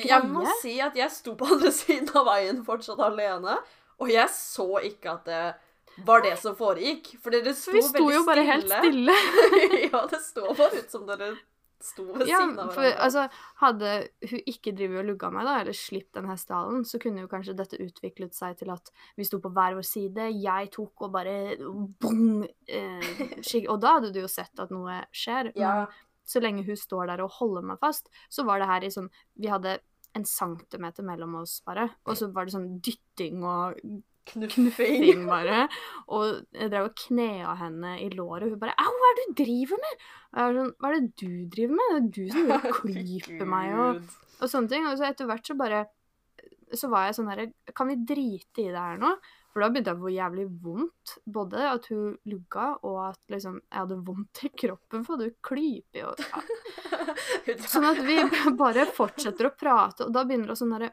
Speaker 1: jeg må si at jeg sto på andre siden av veien fortsatt alene, og jeg så ikke at det var det som foregikk. For dere sto,
Speaker 2: For vi sto
Speaker 1: veldig
Speaker 2: jo bare helt stille.
Speaker 1: ja, det står bare ut som dere sto ved
Speaker 2: Ja,
Speaker 1: siden av hverandre.
Speaker 2: altså, hadde hun ikke drevet og lugga meg, da, eller sluppet den hestehalen, så kunne jo kanskje dette utviklet seg til at vi sto på hver vår side, jeg tok og bare bong! Eh, og da hadde du jo sett at noe skjer.
Speaker 1: ja,
Speaker 2: Men så lenge hun står der og holder meg fast, så var det her i sånn Vi hadde en centimeter mellom oss, bare. Og så var det sånn dytting og
Speaker 1: knuffing.
Speaker 2: knuffing bare. Og jeg drev og knea henne i låret, og hun bare 'Au, hva er det du driver med?' Og jeg var sånn 'Hva er det du driver med? Det er du som driver og klyper meg', og, og sånne ting. Og så etter hvert så bare Så var jeg sånn herre Kan vi drite i det her nå? For da begynte jeg å få jævlig vondt. Både at hun lugga, og at liksom jeg hadde vondt i kroppen, for du klyper jo ja. Sånn at vi bare fortsetter å prate, og da begynner det sånn derre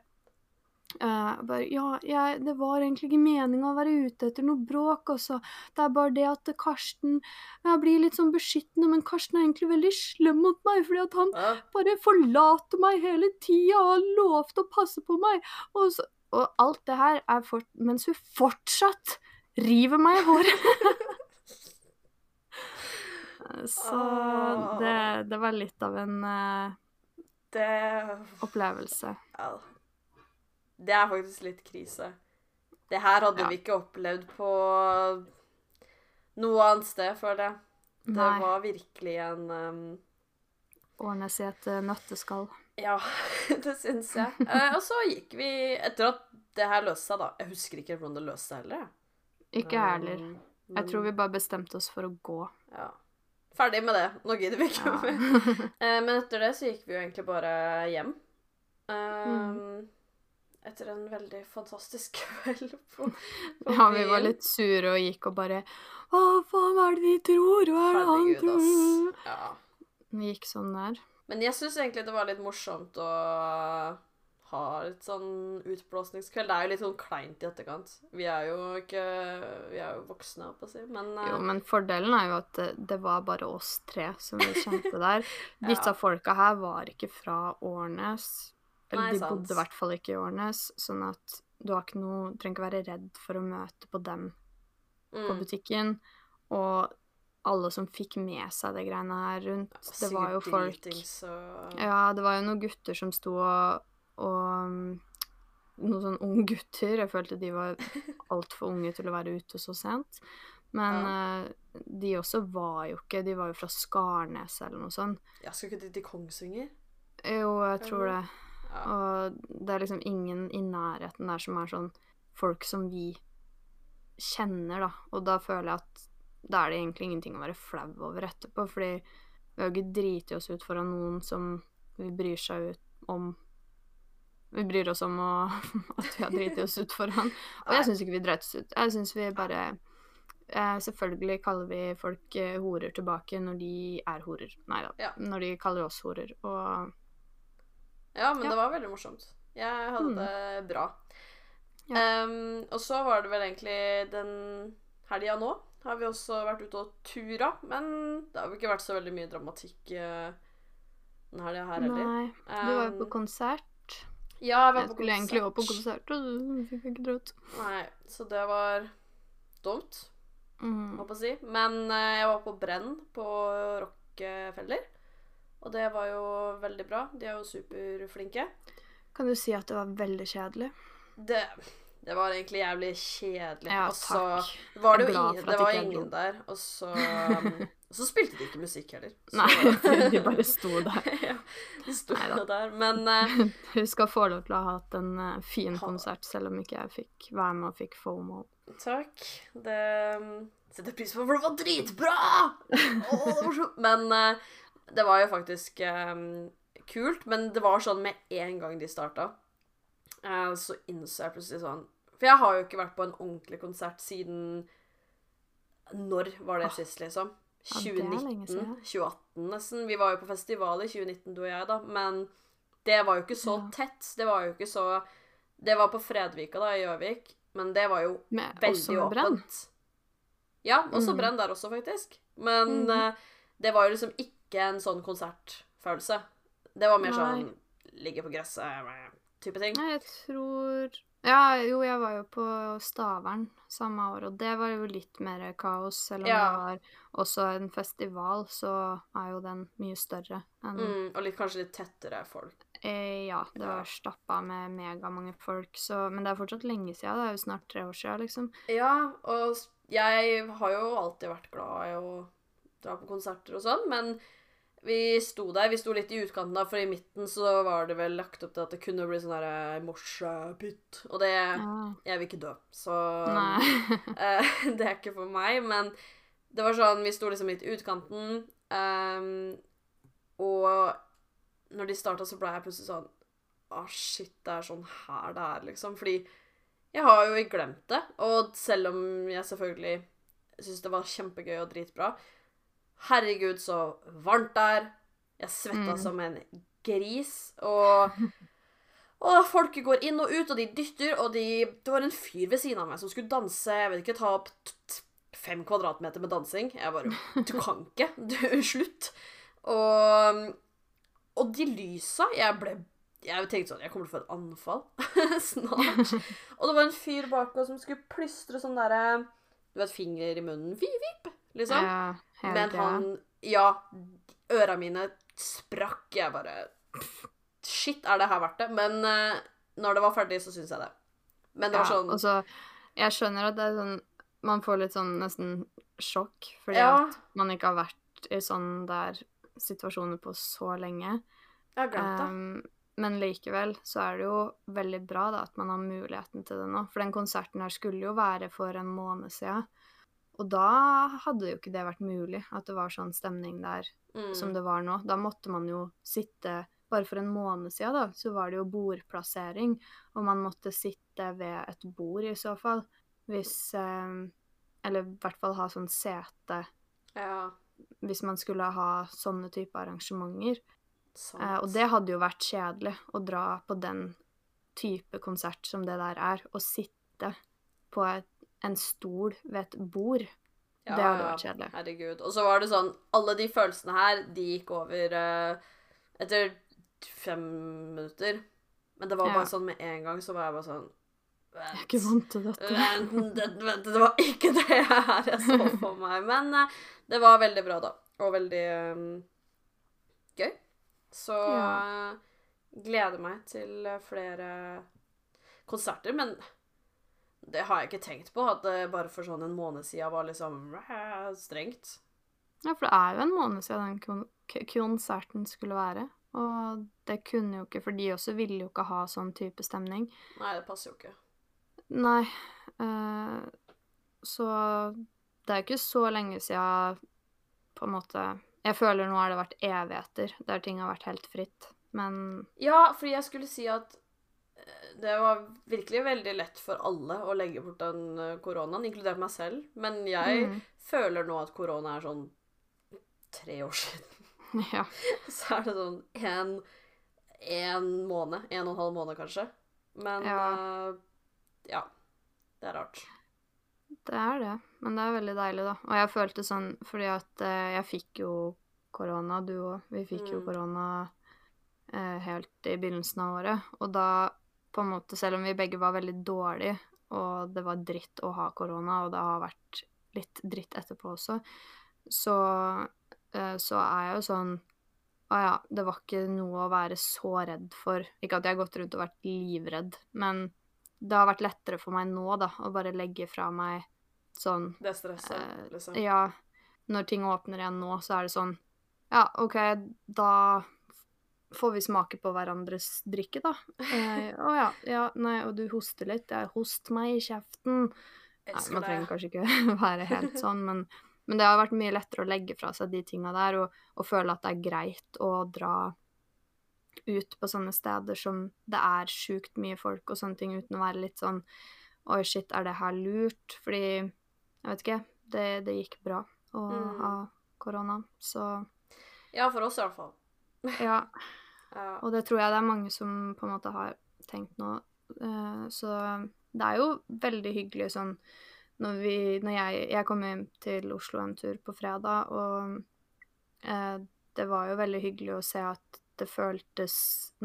Speaker 2: eh, bare, ja, jeg, det var egentlig ikke meninga å være ute etter noe bråk også. Det er bare det at Karsten Jeg blir litt sånn beskyttende, men Karsten er egentlig veldig slem mot meg, fordi at han
Speaker 1: Ja.
Speaker 2: bare forlater meg hele tida og har lovt å passe på meg. Og, så, og alt det her er for, mens hun fortsatt river meg i håret. Så det, det var litt av en uh,
Speaker 1: Det
Speaker 2: opplevelse.
Speaker 1: ja. Det er faktisk litt krise. Det her hadde
Speaker 2: Ja.
Speaker 1: vi ikke opplevd på noe annet sted, føler jeg. Det
Speaker 2: Nei.
Speaker 1: var virkelig en um,
Speaker 2: Årnes i et eh, nøtteskall.
Speaker 1: Ja, det syns jeg. Eh, og så gikk vi Etter at det her løste seg, da Jeg husker ikke hvordan det løste seg heller.
Speaker 2: Ikke jeg heller. Jeg tror vi bare bestemte oss for å gå.
Speaker 1: Ja. Ferdig med det. Nå gidder vi ikke
Speaker 2: Ja.
Speaker 1: mer. Eh, men etter det så gikk vi jo egentlig bare hjem. Um,
Speaker 2: Mm.
Speaker 1: Etter en veldig fantastisk kveld på, på
Speaker 2: Ja, vi var litt sure og gikk og bare Hva faen, hva er det de tror? Hva er det han tror?
Speaker 1: Ja.
Speaker 2: Vi gikk sånn der.
Speaker 1: Men jeg syns egentlig det var litt morsomt å ha litt sånn utblåsningskveld. Det er jo litt sånn kleint i etterkant. Vi er jo ikke Vi er jo voksne, holdt på å si, men uh...
Speaker 2: Jo, men fordelen er jo at det, var bare oss tre som vi kjente der. Disse folka her var ikke fra Årnes. Eller de bodde i hvert fall ikke i Årnes, sånn at du noe, trenger ikke være redd for å møte på dem på
Speaker 1: mm,
Speaker 2: butikken. Og alle som fikk med seg det greiene her rundt, det var jo folk
Speaker 1: dritings og
Speaker 2: Ja, det var jo noen gutter som sto og, og Noen sånn unge gutter. Jeg følte de var altfor unge til å være ute så sent. Men eh, de også var jo ikke De var jo fra Skarnes eller noe sånt.
Speaker 1: Ja, skal ikke de til Kongsvinger?
Speaker 2: Jo, jeg tror det.
Speaker 1: Ja.
Speaker 2: Og det er liksom ingen i nærheten der som er sånn folk som vi kjenner, da. Og da føler jeg at da er det egentlig ingenting å være flau over etterpå, fordi vi har jo ikke driti oss ut foran noen som vi bryr seg ut om Vi bryr oss om å, at vi har driti oss ut foran. Og jeg syns ikke vi dreit oss ut. Jeg syns vi bare eh, Selvfølgelig kaller vi folk eh, horer tilbake når de er horer. Nei da.
Speaker 1: Ja.
Speaker 2: Når de kaller oss horer. Og
Speaker 1: Ja, men
Speaker 2: Ja.
Speaker 1: det var veldig morsomt. Jeg hadde
Speaker 2: Mm.
Speaker 1: det bra.
Speaker 2: Ja.
Speaker 1: Um, og så var det vel egentlig den helga nå har vi også vært ute og tura, men det har jo ikke vært så veldig mye dramatikk uh, den helga her heller.
Speaker 2: Nei. Du var jo på konsert.
Speaker 1: Ja, jeg var
Speaker 2: Jeg
Speaker 1: på
Speaker 2: skulle egentlig også på
Speaker 1: konsert.
Speaker 2: konsert, og du fikk jeg ikke dratt.
Speaker 1: Nei, så det var dumt,
Speaker 2: Mm.
Speaker 1: jeg på å si. Men uh, jeg var på Brenn på Rockefeller, og det var jo veldig bra. De er jo superflinke.
Speaker 2: Kan du si at det var veldig kjedelig?
Speaker 1: Det, det var egentlig jævlig kjedelig.
Speaker 2: Ja,
Speaker 1: og så
Speaker 2: takk.
Speaker 1: var det jo ingen, det var ingen der. Og så, så spilte de ikke musikk heller. Så,
Speaker 2: Nei, de bare sto der.
Speaker 1: ja, de sto
Speaker 2: Neida.
Speaker 1: der. Men uh,
Speaker 2: Hun skal få lov til å ha hatt en uh, fin konsert, selv om ikke jeg fikk være med og fikk FOMO.
Speaker 1: takk. Det um, setter jeg pris på, for det var dritbra! Oh, det var så... Men eh, det var jo faktisk um, kult. Men det var sånn med en gang de starta, uh, så innså jeg plutselig sånn For jeg har jo ikke vært på en ordentlig konsert siden Når var det sist, liksom?
Speaker 2: Ja, det er lenge
Speaker 1: 2019? 2018, nesten. Vi var jo på festival i 2019, du og jeg, da. Men det var jo ikke så tett. Det var jo ikke så Det var på Fredvika, da, i Gjøvik. Men det var jo
Speaker 2: Med,
Speaker 1: veldig åpent. Ja, også
Speaker 2: Mm.
Speaker 1: Brenn der også, faktisk. Men
Speaker 2: mm.
Speaker 1: uh, det var jo liksom ikke en sånn konsertfølelse. Det var mer
Speaker 2: Nei.
Speaker 1: sånn ligge på gresset eh, type ting.
Speaker 2: Nei, jeg tror Ja, jo, jeg var jo på Stavern samme år, og det var jo litt mer kaos. Selv om
Speaker 1: Ja.
Speaker 2: det var også en festival, så er jo den mye større enn
Speaker 1: Mm, og litt, kanskje litt tettere folk.
Speaker 2: Eh, ja, det
Speaker 1: Ja.
Speaker 2: var stappa med megamange folk, så Men det er fortsatt lenge siden. Det er jo snart tre år siden, liksom.
Speaker 1: Ja, og jeg har jo alltid vært glad i å dra på konserter og sånn, men vi sto der. Vi sto litt i utkanten, da, for i midten så var det vel lagt opp til at det kunne bli sånn der morsepytt. Og det
Speaker 2: Ja.
Speaker 1: Jeg vil ikke dø, så eh, det er ikke for meg. Men det var sånn Vi sto liksom litt i utkanten, um, og når de starta, så ble jeg plutselig sånn Å, shit, det er sånn her det er, liksom. Fordi jeg har jo glemt det. Og selv om jeg selvfølgelig syns det var kjempegøy og dritbra Herregud, så varmt der. Jeg svetta
Speaker 2: Mm.
Speaker 1: som en gris. Og og folk går inn og ut, og de dytter, og de Det var en fyr ved siden av meg som skulle danse, jeg vet ikke, ta opp fem kvadratmeter med dansing. Jeg bare Du kan ikke. Du, slutt. Og Og de lysa Jeg ble Jeg tenkte sånn Jeg kommer til å få et anfall snart. Og det var en fyr bak oss som skulle plystre sånn derre Du vet, finger i munnen. Vip, vip, liksom.
Speaker 2: Ja, hele
Speaker 1: Men han Ja, øra mine sprakk. Jeg bare Shit, er det her verdt det? Men uh, når det var ferdig, så syns jeg det. Men det var sånn
Speaker 2: Ja, så Jeg skjønner at det er sånn Man får litt sånn nesten sjokk, fordi
Speaker 1: Ja.
Speaker 2: at man ikke har vært i sånn der situasjoner på så lenge.
Speaker 1: Jeg har glemt det.
Speaker 2: Um, men likevel så er det jo veldig bra da, at man har muligheten til det nå. For den konserten her skulle jo være for en måned siden. Og da hadde jo ikke det vært mulig, at det var sånn stemning der
Speaker 1: Mm.
Speaker 2: som det var nå. Da måtte man jo sitte Bare for en måned siden da, så var det jo bordplassering, og man måtte sitte ved et bord i så fall. Hvis eh, Eller i hvert fall ha sånn sete
Speaker 1: Ja,
Speaker 2: hvis man skulle ha sånne type arrangementer. Eh, og det hadde jo vært kjedelig å dra på den type konsert som det der er, og sitte på et, en stol ved et bord.
Speaker 1: Ja,
Speaker 2: det hadde vært kjedelig.
Speaker 1: Herregud. Og så var det sånn Alle de følelsene her, de gikk over uh, etter fem minutter. Men det var
Speaker 2: Ja.
Speaker 1: bare sånn med en gang, så var jeg bare sånn Vent.
Speaker 2: Jeg er ikke vant til dette.
Speaker 1: Vent, det, vent, det var ikke det her jeg så for meg. Men uh, det var veldig bra, da. Og veldig eh, gøy. Så
Speaker 2: Ja.
Speaker 1: eh, gleder meg til flere konserter. Men det har jeg ikke tenkt på, at det bare for sånn en måned siden var liksom strengt.
Speaker 2: Ja, for det er jo en måned siden den konserten skulle være. Og det kunne jo ikke, for de også ville jo ikke ha sånn type stemning.
Speaker 1: Nei, det passer jo ikke.
Speaker 2: Nei. Øh, så det er jo ikke så lenge siden på en måte Jeg føler nå har det vært evigheter der ting har vært helt fritt. Men
Speaker 1: Ja, fordi jeg skulle si at det var virkelig veldig lett for alle å legge bort den eh, koronaen, inkludert meg selv. Men jeg
Speaker 2: mm,
Speaker 1: føler nå at korona er sånn tre år siden.
Speaker 2: Ja.
Speaker 1: Så er det sånn en, en måned. En og en halv måned, kanskje. Men
Speaker 2: Ja.
Speaker 1: Uh, ja. Det er rart.
Speaker 2: Det er det, men det er veldig deilig, da. Og jeg følte sånn fordi at eh, jeg fikk jo korona, du òg. Vi fikk jo
Speaker 1: Mm.
Speaker 2: korona eh, helt i begynnelsen av året. Og da, på en måte, selv om vi begge var veldig dårlige, og det var dritt å ha korona, og det har vært litt dritt etterpå også, så, eh, så er jeg jo sånn Å ja, det var ikke noe å være så redd for. Ikke at jeg har gått rundt og vært livredd, men det har vært lettere for meg nå, da, å bare legge fra meg sånn
Speaker 1: Det stresset,
Speaker 2: Eh,
Speaker 1: liksom.
Speaker 2: Ja, når ting åpner igjen nå, så er det sånn Ja, OK, da får vi smake på hverandres drikke, da. Eh, Å ja, ja, nei, og du hoster litt. Ja, host meg i kjeften. Nei, man trenger kanskje ikke være helt sånn, men, men det har vært mye lettere å legge fra seg de tinga der, og, og føle at det er greit å dra ut på sånne steder som det er sjukt mye folk og sånne ting, uten å være litt sånn Oi, shit, er det her lurt? Fordi Jeg vet ikke. Det, det gikk bra å
Speaker 1: Mm.
Speaker 2: ha korona, så
Speaker 1: Ja, for oss i hvert fall.
Speaker 2: Ja.
Speaker 1: Ja.
Speaker 2: Og det tror jeg det er mange som på en måte har tenkt nå. Eh, så det er jo veldig hyggelig sånn når vi Når jeg Jeg kom hjem til Oslo en tur på fredag, og eh, det var jo veldig hyggelig å se at det føltes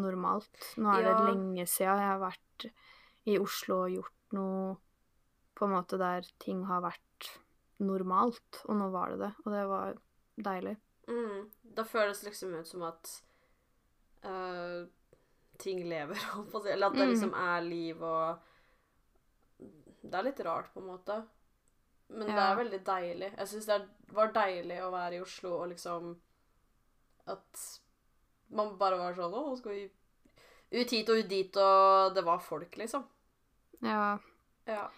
Speaker 2: normalt. Nå er det lenge siden jeg har vært i Oslo og gjort noe på en måte der ting har vært normalt, og nå var det det, og det var deilig.
Speaker 1: Mm. Da føles liksom ut som at uh, ting lever, holdt på å si. Eller at det
Speaker 2: Mm.
Speaker 1: liksom er liv og Det er litt rart, på en måte. Men det er veldig deilig. Jeg syns det var deilig å være i Oslo og liksom At man bare var sånn Å, skal vi ut hit og ut dit, og det var folk, liksom.
Speaker 2: Ja.
Speaker 1: Ja.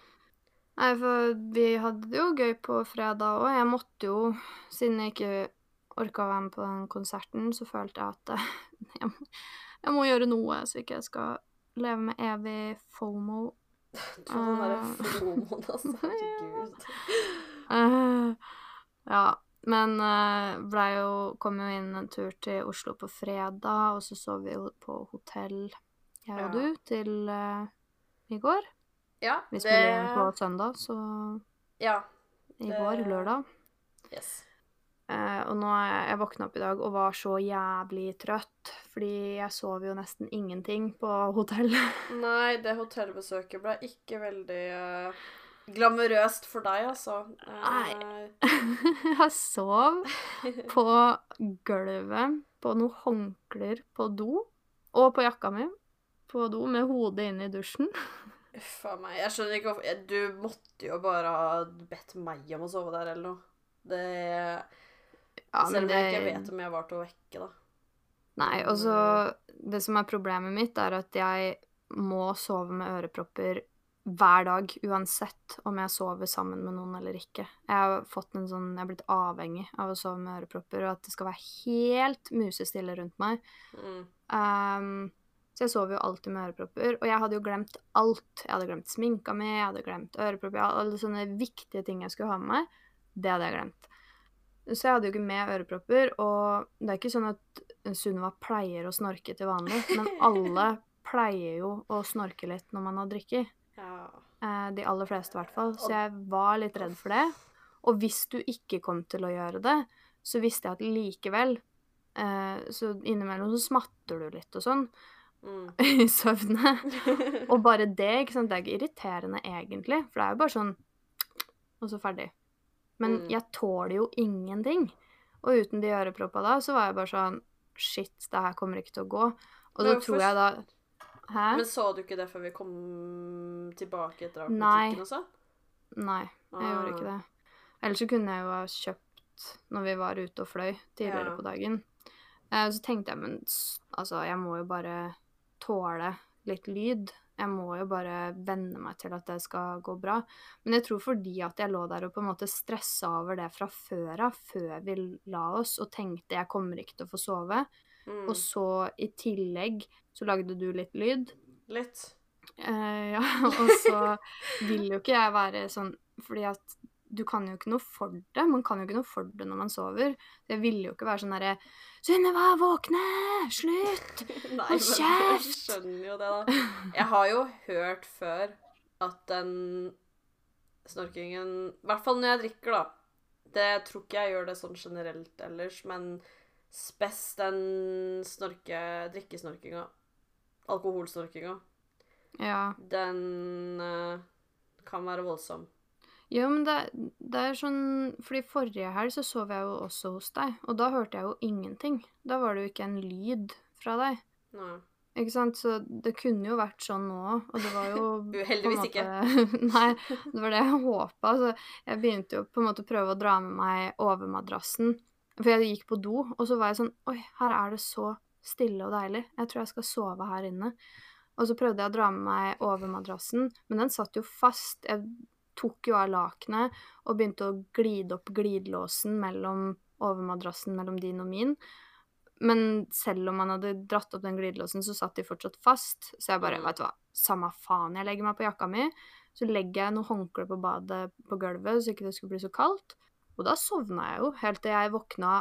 Speaker 2: Nei, for vi hadde det jo gøy på fredag òg. Jeg måtte jo, siden jeg ikke orka å være med på den konserten, så følte jeg at eh, jeg, må- jeg må gjøre noe, så ikke jeg skal leve med evig fomo.
Speaker 1: Du tror den derre
Speaker 2: Ah.
Speaker 1: fomoen, altså. Herregud.
Speaker 2: Eh, ja, men uh, blei jo Kom jo inn en tur til Oslo på fredag, og så sov vi jo på hotell, jeg
Speaker 1: Ja.
Speaker 2: og du, til uh, i går.
Speaker 1: Ja,
Speaker 2: Vi spiller inn på søndag, så
Speaker 1: Ja.
Speaker 2: i går, lørdag.
Speaker 1: Yes.
Speaker 2: Eh, og nå er jeg, våkna opp i dag og var så jævlig trøtt, fordi jeg sov jo nesten ingenting på hotellet.
Speaker 1: Nei, det hotellbesøket ble ikke veldig eh, glamorøst for deg, altså. Eh,
Speaker 2: jeg sov på gulvet, på noen håndklær på do, og på jakka mi på do med hodet inne i dusjen.
Speaker 1: Uff a meg. Jeg skjønner ikke hvorfor Du måtte jo bare ha bedt meg om å sove der, eller noe. Det
Speaker 2: Ja,
Speaker 1: Selv
Speaker 2: om
Speaker 1: om jeg ikke vet om jeg var til å vekke, da.
Speaker 2: Nei, og så Det som er problemet mitt, er at jeg må sove med ørepropper hver dag, uansett om jeg sover sammen med noen eller ikke. Jeg har fått en sånn Jeg er blitt avhengig av å sove med ørepropper, og at det skal være helt musestille rundt meg.
Speaker 1: Mm.
Speaker 2: Um, så jeg sover jo alltid med ørepropper, og jeg hadde jo glemt alt. Jeg hadde glemt sminka mi, jeg hadde glemt ørepropper, alle sånne viktige ting jeg skulle ha med meg. Det hadde jeg glemt. Så jeg hadde jo ikke med ørepropper, og det er ikke sånn at Sunniva pleier å snorke til vanlig, men alle pleier jo å snorke litt når man har drikket.
Speaker 1: Ja.
Speaker 2: Eh, de aller fleste, i hvert fall. Så jeg var litt redd for det. Og hvis du ikke kom til å gjøre det, så visste jeg at likevel eh, Så innimellom så smatter du litt og sånn
Speaker 1: Mm.
Speaker 2: i søvne. Og bare det, ikke sant, det er ikke irriterende egentlig, for det er jo bare sånn Og så ferdig. Men
Speaker 1: Mm.
Speaker 2: jeg tåler jo ingenting. Og uten de øreproppa da, så var jeg bare sånn Shit, det her kommer ikke til å gå. Og
Speaker 1: Men
Speaker 2: da tror jeg da Hæ?
Speaker 1: Men så du ikke det før vi kom tilbake etter akutikken ha
Speaker 2: Nei.
Speaker 1: butikken og sånn?
Speaker 2: Nei, jeg gjorde ikke det. Ellers så kunne jeg jo ha kjøpt når vi var ute og fløy tidligere
Speaker 1: Ja.
Speaker 2: på dagen. Eh, så tenkte jeg, men altså, jeg må jo bare tåle litt lyd. Jeg må jo bare venne meg til at det skal gå bra. Men jeg tror fordi at jeg lå der og på en måte stressa over det fra før av, før vi la oss, og tenkte jeg kommer ikke til å få sove,
Speaker 1: Mm.
Speaker 2: og så i tillegg så lagde du litt lyd.
Speaker 1: Litt.
Speaker 2: Eh, ja, og så vil jo ikke jeg være sånn Fordi at du kan jo ikke noe for det. Man kan jo ikke noe for det når man sover. Det ville jo ikke være sånn derre 'Sunniva, våkne! Slutt!' Hold
Speaker 1: men jeg skjønner jo det, da. Jeg har jo hørt før at den snorkingen I hvert fall når jeg drikker, da. Det tror ikke jeg gjør det sånn generelt ellers, men spes den snorke... drikkesnorkinga. Alkoholsnorkinga.
Speaker 2: Ja.
Speaker 1: Den uh, kan være voldsom.
Speaker 2: Jo, men det, det er sånn Fordi forrige helg så sov jeg jo også hos deg, og da hørte jeg jo ingenting. Da var det jo ikke en lyd fra deg.
Speaker 1: Nei.
Speaker 2: Ikke sant? Så det kunne jo vært sånn nå, og det var jo
Speaker 1: Uheldigvis
Speaker 2: måte-
Speaker 1: ikke.
Speaker 2: Nei, det var det jeg håpa. Så jeg begynte jo på en måte å prøve å dra med meg over madrassen. For jeg gikk på do, og så var jeg sånn Oi, her er det så stille og deilig. Jeg tror jeg skal sove her inne. Og så prøvde jeg å dra med meg over madrassen, men den satt jo fast. Jeg tok jo av lakenet og begynte å glide opp glidelåsen mellom overmadrassen mellom din og min. Men selv om man hadde dratt opp den glidelåsen, så satt de fortsatt fast. Så jeg bare,
Speaker 1: veit
Speaker 2: vet du hva, samme faen, jeg legger meg på jakka mi. Så legger jeg noe håndkle på badet på gulvet, så ikke det skulle bli så kaldt. Og da sovna jeg jo, helt til jeg våkna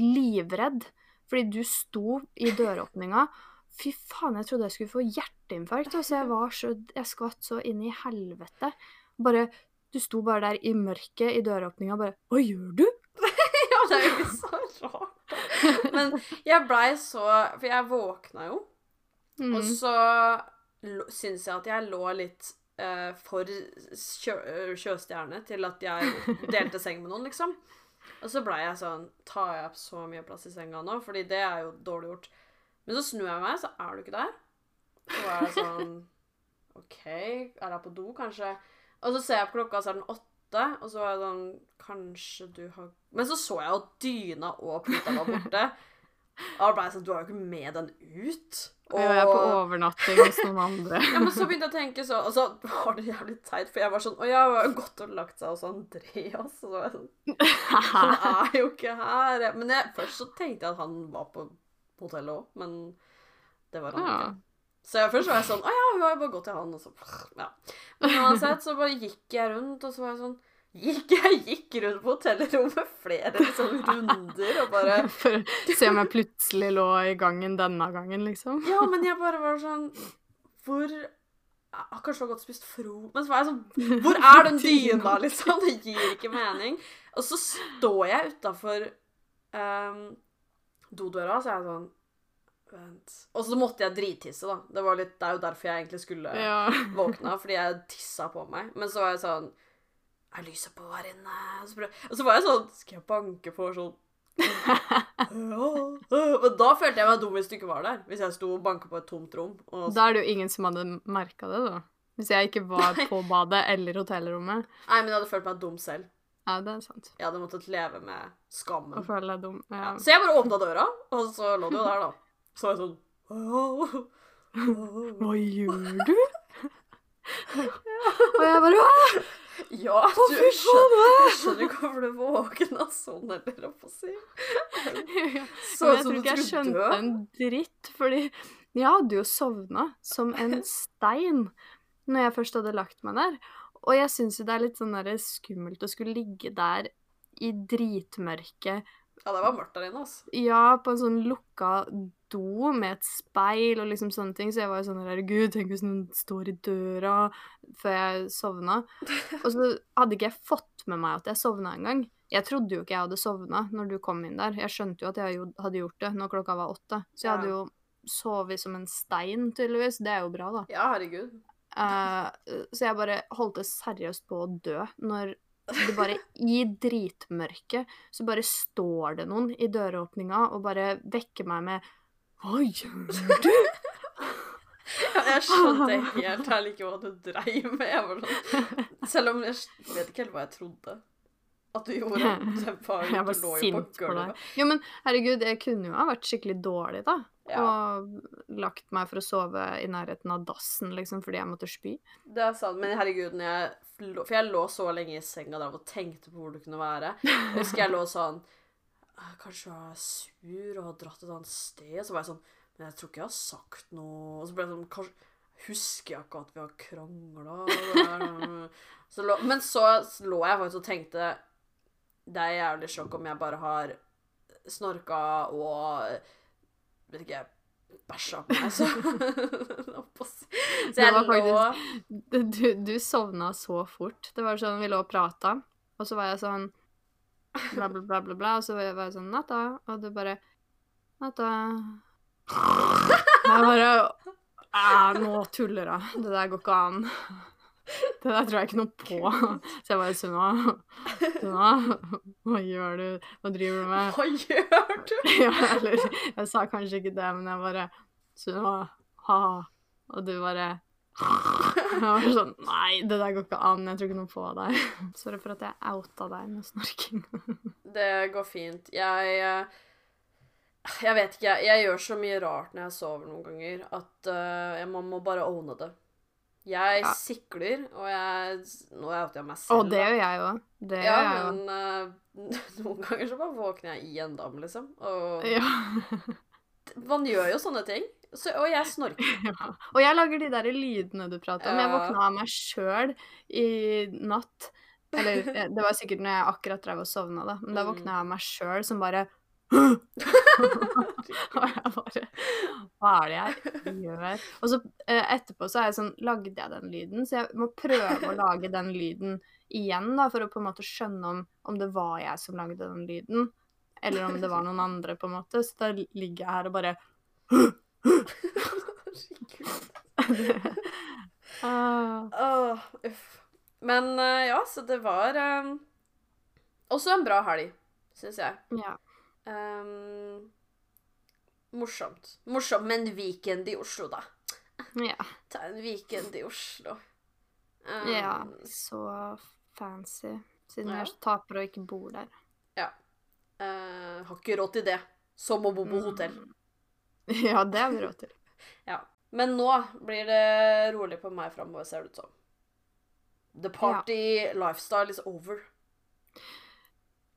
Speaker 2: livredd. Fordi du sto i døråpninga. Fy faen, jeg trodde jeg skulle få hjerteinfarkt. Altså, jeg var så Jeg skvatt så inn i helvete. Bare Du sto bare der i mørket i døråpninga bare Hva gjør du?
Speaker 1: Ja, det er jo ikke så rart. Men jeg blei så For jeg våkna jo,
Speaker 2: Mm.
Speaker 1: og så syns jeg at jeg lå litt uh, for sjø, sjøstjerne til at jeg delte seng med noen, liksom. Og så blei jeg sånn Tar jeg opp så mye plass i senga nå? Fordi det er jo dårlig gjort. Men så snur jeg meg, så er du ikke der. Så er jeg sånn OK, er jeg på do, kanskje? Og så ser jeg på klokka, så er den åtte, og så er jeg sånn Kanskje du har Men så så jeg jo dyna og puta var borte. Og da ble jeg sånn Du har jo ikke med den ut.
Speaker 2: Og jeg er på overnatting hos noen andre.
Speaker 1: Ja, men så begynte jeg å tenke sånn, Og så var det jævlig teit, for jeg var sånn Å hun har gått og lagt seg hos Andreas. Og så var jeg sånn Han er jo ikke her. Men jeg, først så tenkte jeg at han var på hotellet òg, men det var han
Speaker 2: Ja.
Speaker 1: ikke. Så jeg, først var jeg sånn Å ja, hun har jo bare gått til han, og så Ja. Men uansett så bare gikk jeg rundt, og så var jeg sånn Gikk jeg gikk rundt på hotellrommet flere liksom, runder og bare
Speaker 2: For å se om jeg plutselig lå i gangen denne gangen, liksom.
Speaker 1: Ja, men jeg bare var sånn Hvor jeg har kanskje godt spist fro Men så var jeg sånn Hvor er den dyna, liksom? Det gir ikke mening. Og så står jeg utafor um, dodøra, så er jeg sånn Og så måtte jeg drittisse, da. Det, var litt, det er jo derfor jeg egentlig skulle
Speaker 2: Ja.
Speaker 1: våkne. fordi jeg tissa på meg. Men så var jeg sånn Er lyset på her inne? Og så, og så var jeg sånn Skal jeg banke på sånn Men da følte jeg meg dum hvis du ikke var der. Hvis jeg sto og banka på et tomt rom. Og
Speaker 2: Da er det jo ingen som hadde merka det, da. Hvis jeg ikke var på badet eller hotellrommet.
Speaker 1: Nei, men jeg hadde følt meg dum selv.
Speaker 2: Ja, det er sant.
Speaker 1: Jeg hadde måttet leve med skammen.
Speaker 2: Og føle deg dum. Ja.
Speaker 1: Ja. Så jeg bare åpna døra, og så lå du jo der, da. Så var jeg sånn.
Speaker 2: Hva gjør du? Og jeg bare «Åh!»
Speaker 1: Ja, du
Speaker 2: fy
Speaker 1: skjønner, jeg skjønner ikke hvorfor du våkna sånn, eller hva på å si.
Speaker 2: Ja.
Speaker 1: Så
Speaker 2: jeg tror ikke jeg skjønte en dritt, fordi jeg hadde jo sovna som en stein når jeg først hadde lagt meg der. Og jeg syns jo det er litt sånn skummelt å skulle ligge der i dritmørket
Speaker 1: Ja, det var mørkt der inne, altså.
Speaker 2: Ja, på en sånn lukka do med et speil og liksom sånne ting. Så jeg var jo sånn Herregud, tenk hvis noen står i døra før jeg sovna. Og så hadde ikke jeg fått med meg at jeg sovna engang. Jeg trodde jo ikke jeg hadde sovna når du kom inn der. Jeg skjønte jo at jeg hadde gjort det når klokka var åtte. Så jeg hadde jo sovet som en stein, tydeligvis. Det er jo bra, da.
Speaker 1: Ja, herregud.
Speaker 2: Uh, så jeg bare holdt det seriøst på å dø når det bare I dritmørket så bare står det noen i døråpninga og bare vekker meg med Hva gjør du?
Speaker 1: Jeg skjønte helt ærlig ikke hva du dreiv med. Sånn, selv om jeg vet ikke helt hva jeg trodde at du gjorde. Det var,
Speaker 2: Jeg var
Speaker 1: lå på
Speaker 2: sint på deg. Jo, men herregud, jeg kunne jo ha vært skikkelig dårlig, da.
Speaker 1: Ja,
Speaker 2: Og lagt meg for å sove i nærheten av dassen, liksom, fordi jeg måtte spy.
Speaker 1: det er sant. Men herregud, når jeg For jeg lå så lenge i senga der og tenkte på hvor du kunne være. Jeg husker jeg lå sånn «Ah, Kanskje jeg er sur og har dratt et annet sted. Så var jeg sånn Men jeg tror ikke jeg har sagt noe. Og så ble jeg sånn Kanskje Husker jeg ikke at vi har krangla? Men så lå jeg faktisk og tenkte Det er jævlig sjokk om jeg bare har snorka og Vet ikke Bæsja på meg, så Så
Speaker 2: Det
Speaker 1: jeg lå
Speaker 2: Du, du sovna så fort. Det var sånn, Vi lå og prata, og så var jeg sånn bla, bla, bla, bla, bla, og så var jeg sånn Natta. Og du bare Natta. Jeg bare Æ, nå tuller hun. Det der går ikke an. Det der tror jeg ikke noe på. Så jeg bare Sunna, Sunna, hva gjør du? Hva driver du med?
Speaker 1: Hva gjør du?
Speaker 2: Ja, eller jeg sa kanskje ikke det, men jeg bare Sunniva, ha. Og du bare Jeg var sånn Nei, det der går ikke an. Jeg tror ikke noe på deg. Sorry for at jeg outa deg med snorking.
Speaker 1: Det går fint. Jeg eh, Jeg vet ikke. Jeg gjør så mye rart når jeg sover noen ganger at uh, jeg må, må bare owne det. Jeg
Speaker 2: Ja.
Speaker 1: sikler, og jeg Nå outer jeg meg selv.
Speaker 2: Og
Speaker 1: det
Speaker 2: gjør jeg òg. Det
Speaker 1: ja,
Speaker 2: gjør jeg òg.
Speaker 1: men uh, noen ganger så bare våkner jeg i en dam, liksom. Og
Speaker 2: Ja.
Speaker 1: man gjør jo sånne ting. Så, og jeg snorker.
Speaker 2: ja. Og jeg lager de der lydene du prater om. Jeg våkna av meg sjøl i natt. Eller eh, det var sikkert når jeg akkurat drev og sovna, da. Men da
Speaker 1: Mm.
Speaker 2: våkna jeg av meg sjøl som bare Og jeg bare Hva er det jeg gjør? Og så eh, etterpå så er jeg sånn Lagde jeg den lyden? Så jeg må prøve å lage den lyden igjen, da, for å på en måte skjønne om, om det var jeg som lagde den lyden, eller om det var noen andre, på en måte. Så da ligger jeg her og bare Åh,
Speaker 1: Åh, uff. Men eh, ja, så det var um, også en bra helg, syns jeg.
Speaker 2: Ja.
Speaker 1: Ehm, morsomt. Morsomt med en weekend i Oslo, da.
Speaker 2: Ja.
Speaker 1: Ta en weekend i Oslo. Um,
Speaker 2: ja. Så fancy. Siden
Speaker 1: Ja.
Speaker 2: jeg taper og ikke bor der.
Speaker 1: eh, har ikke råd til det. Som å bo på hotell.
Speaker 2: Ja, det har vi råd til.
Speaker 1: Ja. Men nå blir det rolig på meg framover, ser det ut som. The party lifestyle is over.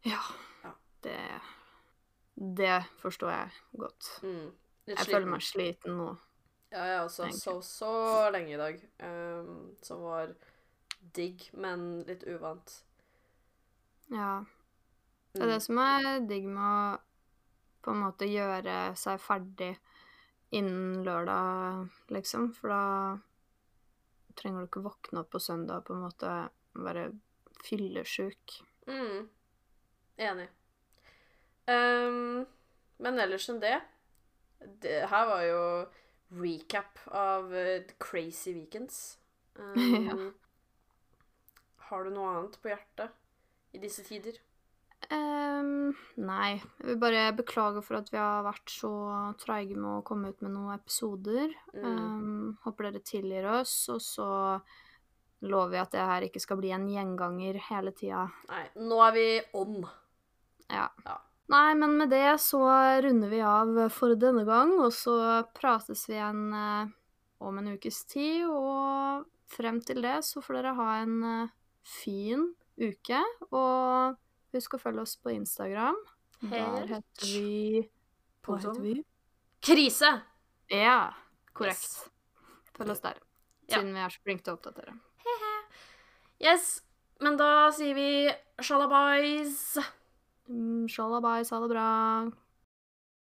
Speaker 2: Ja. Det forstår jeg godt.
Speaker 1: Mm.
Speaker 2: Jeg
Speaker 1: sliten.
Speaker 2: føler meg sliten nå.
Speaker 1: Ja, jeg også så, så lenge i dag. um, som var digg, men litt uvant.
Speaker 2: Ja. Det er
Speaker 1: Mm.
Speaker 2: det som er digg med å på en måte gjøre seg ferdig innen lørdag, liksom. For da trenger du ikke våkne opp på søndag på en måte være fyllesjuk.
Speaker 1: Mm. Enig. Ehm, men ellers enn det, det Her var jo recap av eh, crazy weekends. Um,
Speaker 2: Ja.
Speaker 1: Har du noe annet på hjertet i disse tider?
Speaker 2: Um, nei. Jeg vil bare beklage for at vi har vært så treige med å komme ut med noen episoder.
Speaker 1: Mm.
Speaker 2: Um, håper dere tilgir oss, og så lover vi at det her ikke skal bli en gjenganger hele tida.
Speaker 1: Nei, nå er vi on.
Speaker 2: Ja.
Speaker 1: Ja.
Speaker 2: Nei, men med det så runder vi av for denne gang, og så prates vi igjen eh, om en ukes tid. Og frem til det så får dere ha en eh, fin uke. Og husk å følge oss på Instagram. Der heter vi Hva heter vi?
Speaker 1: Krise!
Speaker 2: Ja, korrekt. Følg oss der.
Speaker 1: Ja.
Speaker 2: Siden vi er så flinke til å oppdatere.
Speaker 1: Yes. Men da sier vi shalabais.
Speaker 2: Mm, Shalabais, ha det bra.